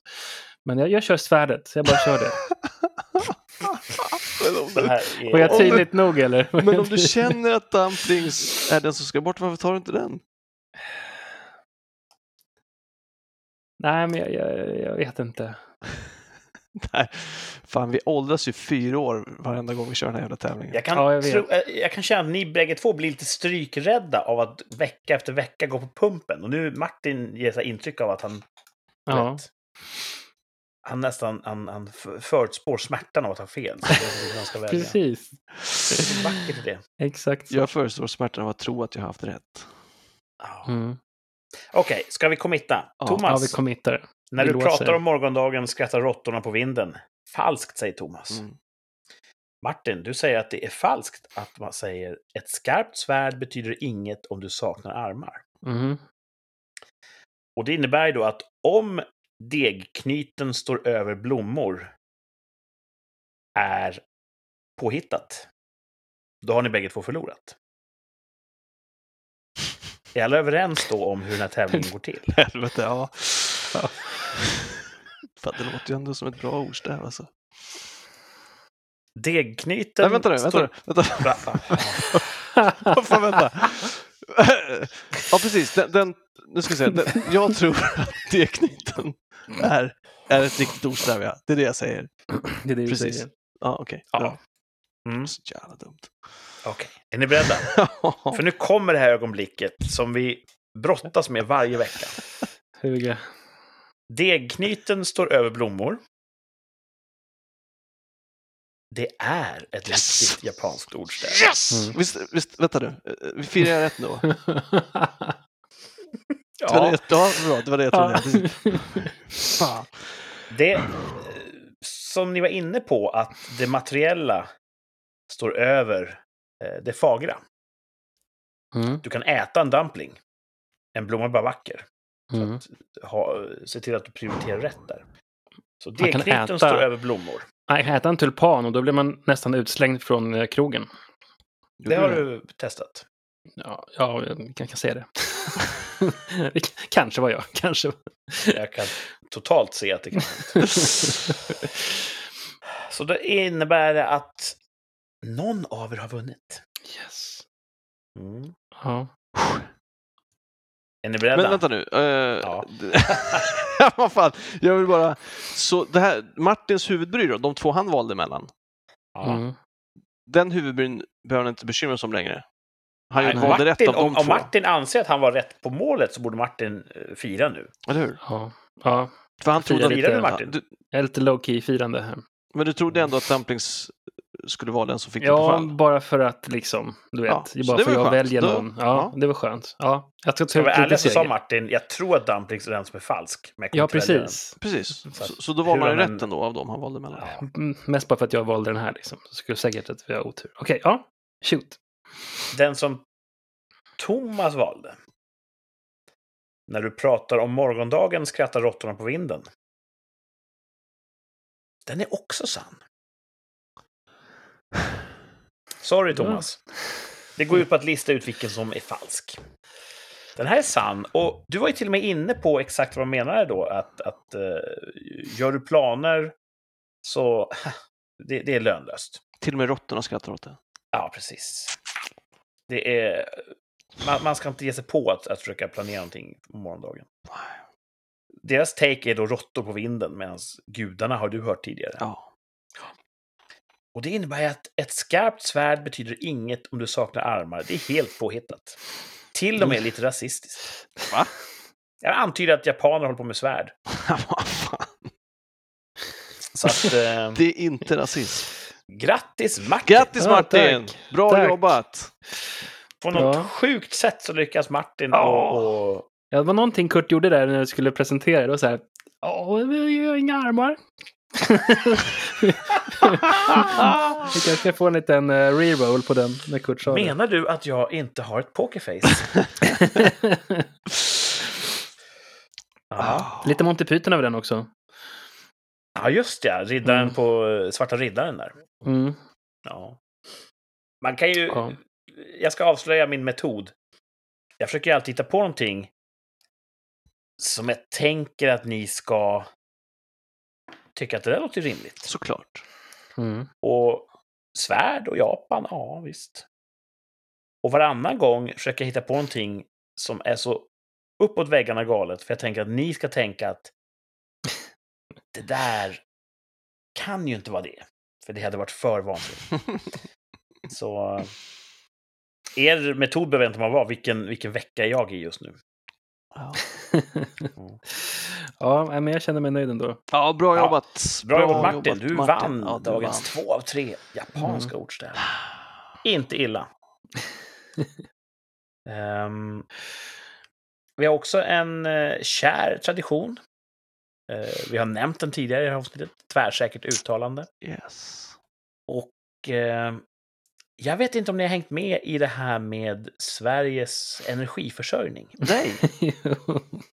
Men jag, jag kör svärdet, så jag bara kör det. Men om Det du, här är... Var jag tydligt nog eller? men om du känner att dumplings är den som ska bort, varför tar du inte den? Nej, men jag, jag, jag vet inte. Nej, fan vi åldras ju fyra år varenda gång vi kör den här jävla tävlingen. Jag kan, Ja, jag tro, eh, jag kan känna att ni bägge två blir lite strykrädda av att vecka efter vecka gå på pumpen. Och nu Martin ger sig intryck av att han Ja. vet. Han nästan han, han förutspår smärtan av att ha fel. Precis. Vackert det. Exakt så. Jag förestår smärtan av att tro att jag har haft rätt. Mm. Okej, ska vi committa? Ja. Thomas, Ja, vi committar. när vi du låser. pratar om morgondagen skrattar råttorna på vinden. Falskt, säger Thomas. Mm. Martin, du säger att det är falskt att man säger ett skarpt svärd betyder inget om du saknar armar. Mhm. Och det innebär ju då att om degknyten står över blommor är påhittat, då har ni bägge två förlorat. Är alla överens då om hur den här tävlingen går till? Helvete, ja. Ja. Fan, det låter ju ändå som ett bra ordstäv alltså. Degknyten... Nej, vänta nu, vänta nu. Vänta. Va? Vad fan, vänta. Ja, precis. Den, den, nu ska jag säga, den, jag tror att D-knyten är, är ett riktigt ordstäv, ja. Det är det jag säger. Det är det du Precis. säger. Ja, okej. Ja. Bra. Mm, Så jävla dumt. Okej, är ni beredda? För nu kommer det här ögonblicket som vi brottas med varje vecka. Huga. Degknyten står över blommor. Det är ett Yes! riktigt japanskt ordstäv. Yes! Mm. Visst, visst, vänta nu. Vi firar jag rätt nu? Det var Ja, det, ja, bra. Det var det jag trodde. Fan. det, eh, som ni var inne på, att det materiella står över det fagra. Mm. Du kan äta en dumpling. En blomma är bara vacker. Mm. Ha, se till att du prioriterar rätt där. Så kan degknyten äta- står över blommor. Nej, äta en tulpan och då blir man nästan utslängd från eh, krogen. Det har du testat. Ja, ja jag kan, kan säga det. Kanske var jag, kanske. Jag kan totalt se att det kan Så det innebär det att någon av er har vunnit. yes. Mm. Ja. Är ni beredda? Men vänta nu. eh, Ja. ja. Vad fan. Jag vill bara... Så det här, Martins huvudbry då, de två han valde mellan. Ja. Mm. Den huvudbryn behöver han inte bekymra sig om längre. Han Nej, valde rätt Martin, av de om, om två. Martin anser att han var rätt på målet så borde Martin eh, fira nu. Eller hur? Ja. ja. För han trodde... lite. Firar du Ja, Martin? du, Jag är lite low-key firande här. men du trodde ändå att Dumplings skulle vara den som fick det på Ja, fall? bara för att liksom, du vet, Ja, bara det för var att jag skönt. väljer någon. Ja, ja. det var skönt. Ja, jag ta Ska vara ärlig så sa. Martin, jag tror att Dumplings är den som är falsk. Ja, precis. Precis. Så Så, så då var man ju rätt ändå av dem han valde mellan. Ja. Mm, Mest bara för att jag valde den här liksom. Så skulle säkert att vi har otur. Okej, ja. Shoot. Den som Thomas valde. När du pratar om morgondagen skrattar råttorna på vinden. Den är också sann. Sorry Thomas. Det går ut på att lista ut vilken som är falsk. Den här är sann. Och du var ju till och med inne på exakt vad de menade då. Att, att uh, gör du planer så det, det är lönlöst. Till och med råttorna skrattar åt det. Ja, precis. Det är... Man, man ska inte ge sig på att, att försöka planera någonting på morgondagen. Deras take är då råttor på vinden, medan gudarna har du hört tidigare. Ja. Och det innebär att ett skarpt svärd betyder inget om du saknar armar. Det är helt påhittat. Till och med lite rasistiskt. Va? Jag antyder att japaner håller på med svärd. Vad fan? Så att... Eh, Det är inte rasism. grattis Martin! Grattis Ja, Martin! tack. Bra Tack. jobbat! På något Ja. sjukt sätt så lyckas Martin Ja. och, och... Ja, det var någonting Kurt gjorde där när du skulle presentera. Det var så här. Ja, vi har inga armar. Vi kanske ska få en liten uh, reroll på den när Kurt sa det. Menar du att jag inte har ett pokerface? Ja, Lite Monty Python över den också. ja just ja. Riddaren Mm. på eh, Svarta Riddaren där. Mm. Ja. Man kan ju... Ja. Jag ska avslöja min metod. Jag försöker alltid hitta på någonting som jag tänker att ni ska tycka att det där låter rimligt. Såklart. Mm. Och svärd och Japan, ja visst. Och varannan gång försöker jag hitta på någonting som är så uppåt väggarna galet, för jag tänker att ni ska tänka att det där kan ju inte vara det. För det hade varit för vansinnigt. Så er metod behöver inte man vara. Vilken, vilken vecka är jag i just nu? Ja. Ja, men jag känner mig nöjd ändå. Ja, bra Ja. jobbat. Bra jobbat Martin, du Martin. vann Ja, du dagens vann. två av tre japanska ordstäv. Inte illa. Ehm, vi har också en uh, kär tradition. Eh, vi har nämnt den tidigare i det här avsnittet. Tvärsäkert uttalande. Yes. Och eh, jag vet inte om ni har hängt med i det här med Sveriges energiförsörjning. Nej.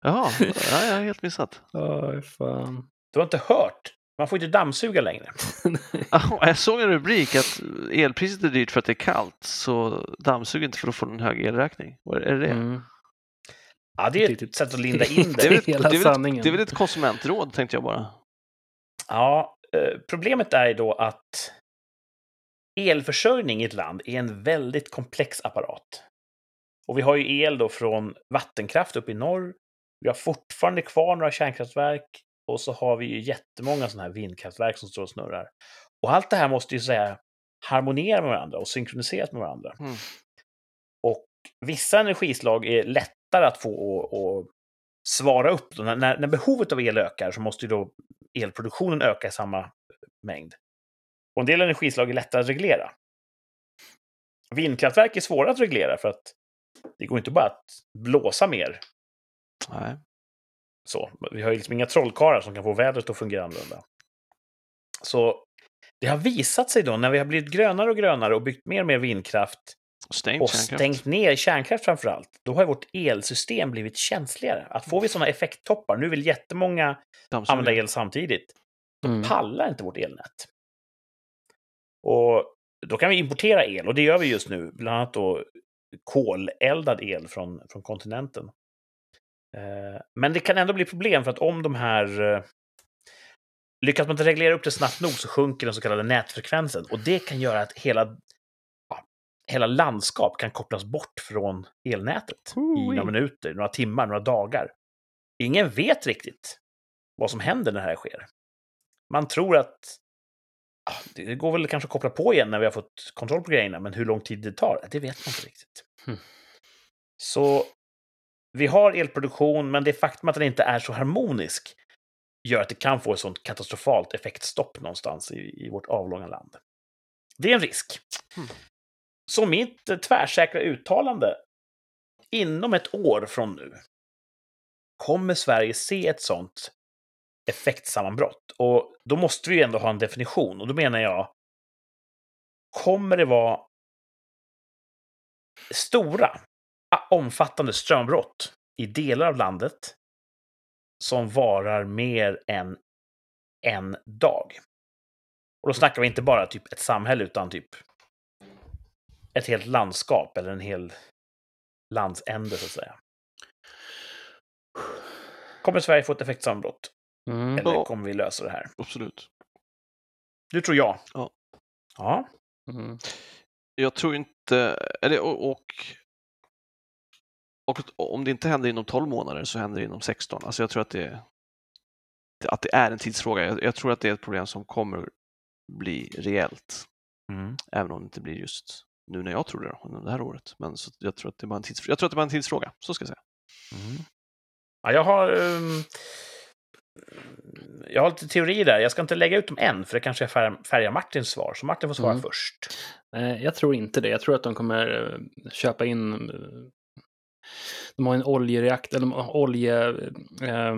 Ja, ja, jag har helt missat. Oj, fan. Du har inte hört? Man får inte dammsuga längre. Ja, Jag såg en rubrik att elpriset är dyrt för att det är kallt, så dammsug inte för att få en hög elräkning. Vad Är det det? Mm. Ja, det är ett Riktigt. sätt att linda in Det är det. väl, Hela det, är väl det är väl ett konsumentråd, tänkte jag bara. Ja, eh, problemet är ju då att elförsörjning i ett land är en väldigt komplex apparat. Och vi har ju el då från vattenkraft upp i norr. Vi har fortfarande kvar några kärnkraftverk och så har vi ju jättemånga sådana här vindkraftverk som står och snurrar. Och allt det här måste ju säga harmonera med varandra och synkroniseras med varandra. Mm. Och vissa energislag är lättare att få att- svara upp. När, när behovet av el ökar så måste ju då elproduktionen öka i samma mängd. Och en del energislag är lättare att reglera. Vindkraftverk är svåra att reglera för att det går inte bara att blåsa mer. Nej. Så, vi har ju liksom inga trollkarlar som kan få vädret att fungera annorlunda. Så det har visat sig då, när vi har blivit grönare och grönare och byggt mer och mer vindkraft Stängt och kärnkraft. stängt ner kärnkraft framför allt, då har vårt elsystem blivit känsligare. Att får vi sådana effekttoppar, nu vill jättemånga Dammsuga. använda el samtidigt, Mm. pallar inte vårt elnät. Och då kan vi importera el, och det gör vi just nu, bland annat då koleldad el från, från kontinenten. Eh, Men det kan ändå bli problem för att om de här... eh, Lyckas man inte reglera upp det snabbt nog så sjunker den så kallade nätfrekvensen. Och det kan göra att hela, ja, hela landskap kan kopplas bort från elnätet i Oi. några minuter, några timmar, några dagar. Ingen vet riktigt vad som händer när det här sker. Man tror att det går väl kanske att koppla på igen när vi har fått kontroll på grejerna, men hur lång tid det tar, det vet man inte riktigt. Hmm. Så vi har elproduktion, men det faktum att den inte är så harmonisk gör att det kan få ett sånt katastrofalt effektstopp någonstans i, i vårt avlånga land. Det är en risk. Hmm. Så mitt eh, tvärsäkra uttalande, inom ett år från nu, kommer Sverige se ett sånt effektsammanbrott. Och då måste vi ju ändå ha en definition. Och då menar jag, kommer det vara stora, omfattande strömbrott i delar av landet som varar mer än en dag? Och då snackar vi inte bara typ ett samhälle, utan typ ett helt landskap eller en hel landsände, så att säga. Kommer Sverige få ett effektsambrott? Mm. Eller Ja. kommer vi lösa det här? Absolut. Du tror ja? Ja. Ja. Mm. Jag tror inte, eller och, och, och om det inte händer inom 12 månader så händer det inom 16. Alltså jag tror att det, att det är en tidsfråga. Jag, jag tror att det är ett problem som kommer bli reellt, Mm. även om det inte blir just nu när jag tror det, då, det här året. Men så, jag, tror att det är bara en tids, jag tror att det bara är en tidsfråga, så ska jag säga. Mm. Ja, jag har... ehm, jag har lite teorier där. Jag ska inte lägga ut dem än, för det kanske färgar, Martins svar. Så Martin får svara Mm. först. Eh, Jag tror inte det. Jag tror att de kommer eh, köpa in... eh, De har en oljereaktor, eller de har olje, eh,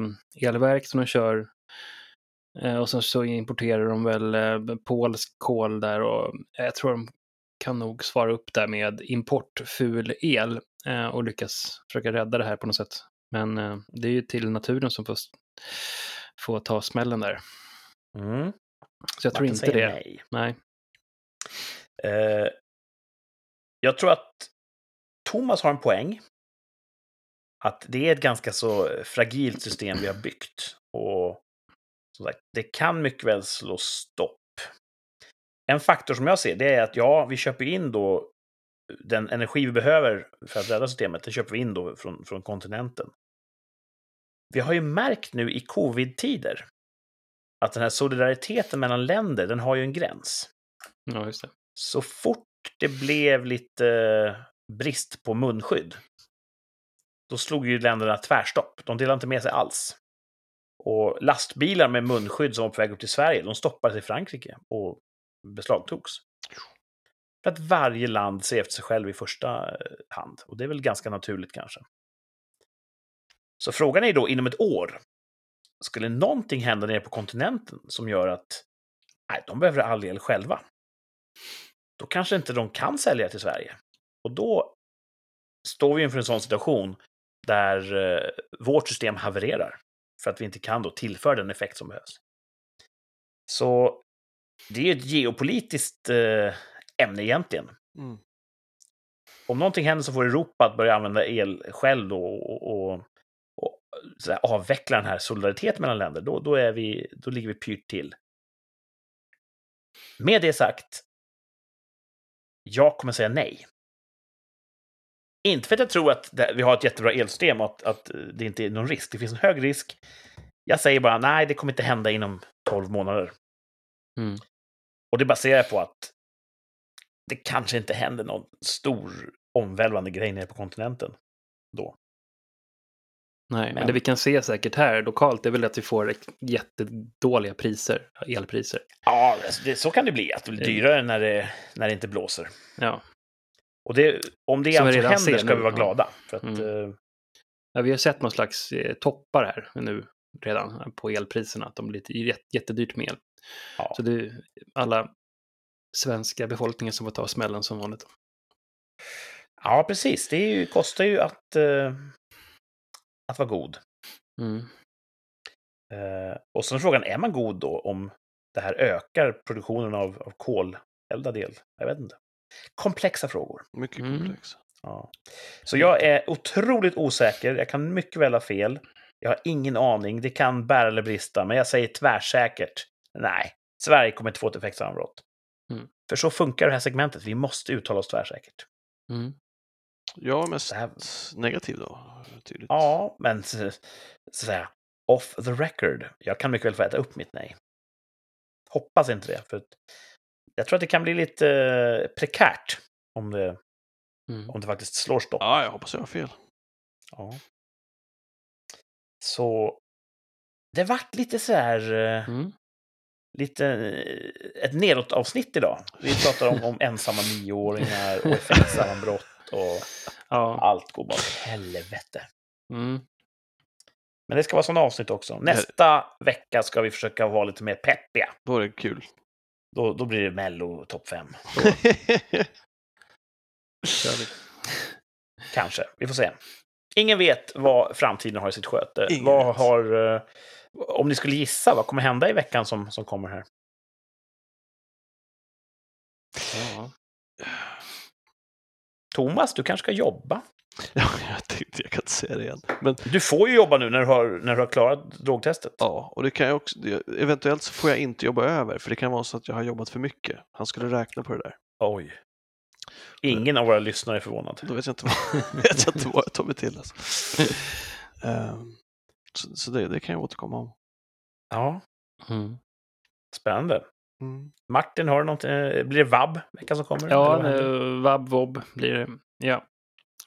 som de kör. Eh, Och sen så importerar de väl eh, polsk kol där och jag tror de kan nog svara upp där med importful el eh, och lyckas försöka rädda det här på något sätt. Men eh, det är ju till naturen som får, får ta smällen där. Mm. Så jag tror Martin inte det. nej. Nej. Eh, jag tror att Thomas har en poäng. Att det är ett ganska så fragilt system vi har byggt. Och som sagt, det kan mycket väl slå stopp. En faktor som jag ser det är att ja, vi köper in då den energi vi behöver för att rädda systemet, det köper vi in då från, från kontinenten. Vi har ju märkt nu i covid-tider att den här solidariteten mellan länder, den har ju en gräns. Ja, just det. Så fort det blev lite brist på munskydd, då slog ju länderna tvärstopp. De delade inte med sig alls. Och lastbilar med munskydd som var på väg upp till Sverige, de stoppades i Frankrike och beslagtogs. För att varje land ser efter sig själv i första eh, hand. Och det är väl ganska naturligt kanske. Så frågan är då, inom ett år, skulle någonting hända nere på kontinenten som gör att nej, de behöver all el själva? Då kanske inte de kan sälja till Sverige. Och då står vi inför en sån situation där eh, vårt system havererar. För att vi inte kan då tillföra den effekt som behövs. Så det är ett geopolitiskt eh, ämne egentligen. Mm. Om någonting händer så får Europa att börja använda el själv då och, och, och här, avveckla den här solidariteten mellan länder. Då, då, är vi, då ligger vi pyrt till. Med det sagt, jag kommer säga nej. Inte för att jag tror att det, vi har ett jättebra elsystem och att, att det inte är någon risk. Det finns en hög risk. Jag säger bara nej, det kommer inte hända inom 12 månader. Mm. Och det baserar jag på att det kanske inte händer någon stor omvälvande grej nere på kontinenten då. Nej, men, Men- det vi kan se säkert här lokalt är väl att vi får jättedåliga priser, elpriser. Ja, alltså det, så kan det bli. Att det blir dyrare när det, när det inte blåser. Ja. Och det, om det Som vi allt som redan händer ser ska vi vara glada. För att, Mm. eh, ja, vi har sett någon slags eh, toppar här nu redan på elpriserna, att de blir jätte, jättedyrt med el. Ja. Så det alla svenska befolkningen som får ta smällen som vanligt. ja, precis. Det ju, kostar ju att, eh, att vara god. Mm. Eh, och sen frågan, är man god då om det här ökar produktionen av, av koleldad el? Jag vet inte. Komplexa frågor. Mycket Mm. komplex. Ja. Så jag är otroligt osäker. Jag kan mycket väl ha fel. Jag har ingen aning. Det kan bära eller brista, men jag säger tvärsäkert. Nej, Sverige kommer inte få ett effektsambrott. Mm. För så funkar det här segmentet. Vi måste uttala oss tvärsäkert. Mm. Är mest här- negativ då, tydligt. Ja, men så, så att säga, off the record. Jag kan mycket väl få äta upp mitt nej. Hoppas inte det, för att jag tror att det kan bli lite eh, prekärt om det, Mm. om det faktiskt slår stopp. Ja, jag hoppas jag har fel. Ja. Så det vart lite så här, eh, Mm. Lite eh, ett nedåt-avsnitt idag. Vi pratar om, om ensamma nioåringar och effektsammanbrott och Ja. allt går bara åt helvete. Mm. Men det ska vara sådana avsnitt också. Nästa vecka ska vi försöka vara lite mer peppiga. Då är det kul. Då, då blir det Mello topp 5. Kör vi. Kanske. Vi får se. Ingen vet vad framtiden har i sitt sköte. Ingen vad vet. har... Om ni skulle gissa, vad kommer hända i veckan som, som kommer här? Ja. Thomas, du kanske ska jobba? ja, det, inte, jag kan inte säga det igen. Men Du får ju jobba nu när du har, när du har klarat drogtestet. ja, och det kan jag också, eventuellt så får jag inte jobba över, för det kan vara så att jag har jobbat för mycket. Han skulle räkna på det där. Oj. Ingen av våra lyssnare är förvånad. Då vet jag inte vad, vet jag, inte vad jag tar mig till. Alltså. Ehm, så så det, det kan jag återkomma om. Ja, Mm. spännande. Mm. Martin, har du något? eh, Blir det vab veckan som kommer? Ja, eh, vab, vob blir det. Ja.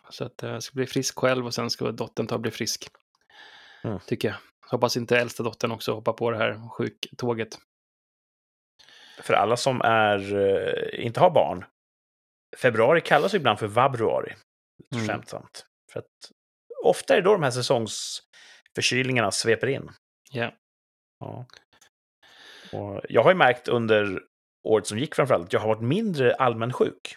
Så att eh, jag ska bli frisk själv och sen ska dottern ta och bli frisk. Mm. Tycker jag. Hoppas inte äldsta dottern också hoppar på det här sjuktåget. För alla som är, eh, inte har barn. Februari kallas ju ibland för vabruari. Mm. skämtsamt. För att ofta är det då de här säsongsförkylningarna sveper in. Ja. Ja. Och jag har ju märkt under året som gick framförallt att jag har varit mindre allmänsjuk.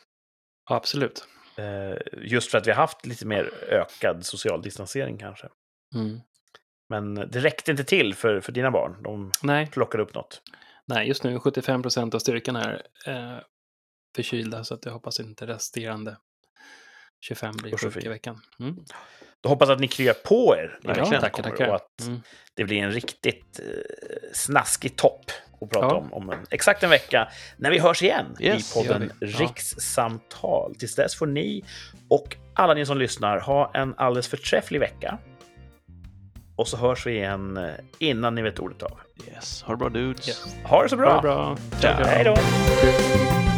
ja, absolut. Eh, Just för att vi har haft lite mer ökad social distansering kanske. Mm. Men det räckte inte till för, för dina barn. De Nej, plockade upp något. nej, just nu är 75 procent av styrkan är eh, förkylda så att jag hoppas inte resterande 25 blir sjuk i veckan. Mm. Då hoppas att ni kryar på er. veckan tackar, tackar. Och att Mm. det blir en riktigt eh, snaskig topp att prata Ja. om om en, exakt en vecka när vi hörs igen Yes, i podden. Ja. Rikssamtal. Tills dess får ni och alla ni som lyssnar ha en alldeles förträfflig vecka. Och så hörs vi igen eh, innan ni vet ordet av. Yes, ha det bra dudes. Yes. Ha det så bra! Ha det bra. Ciao, ciao. Hej då!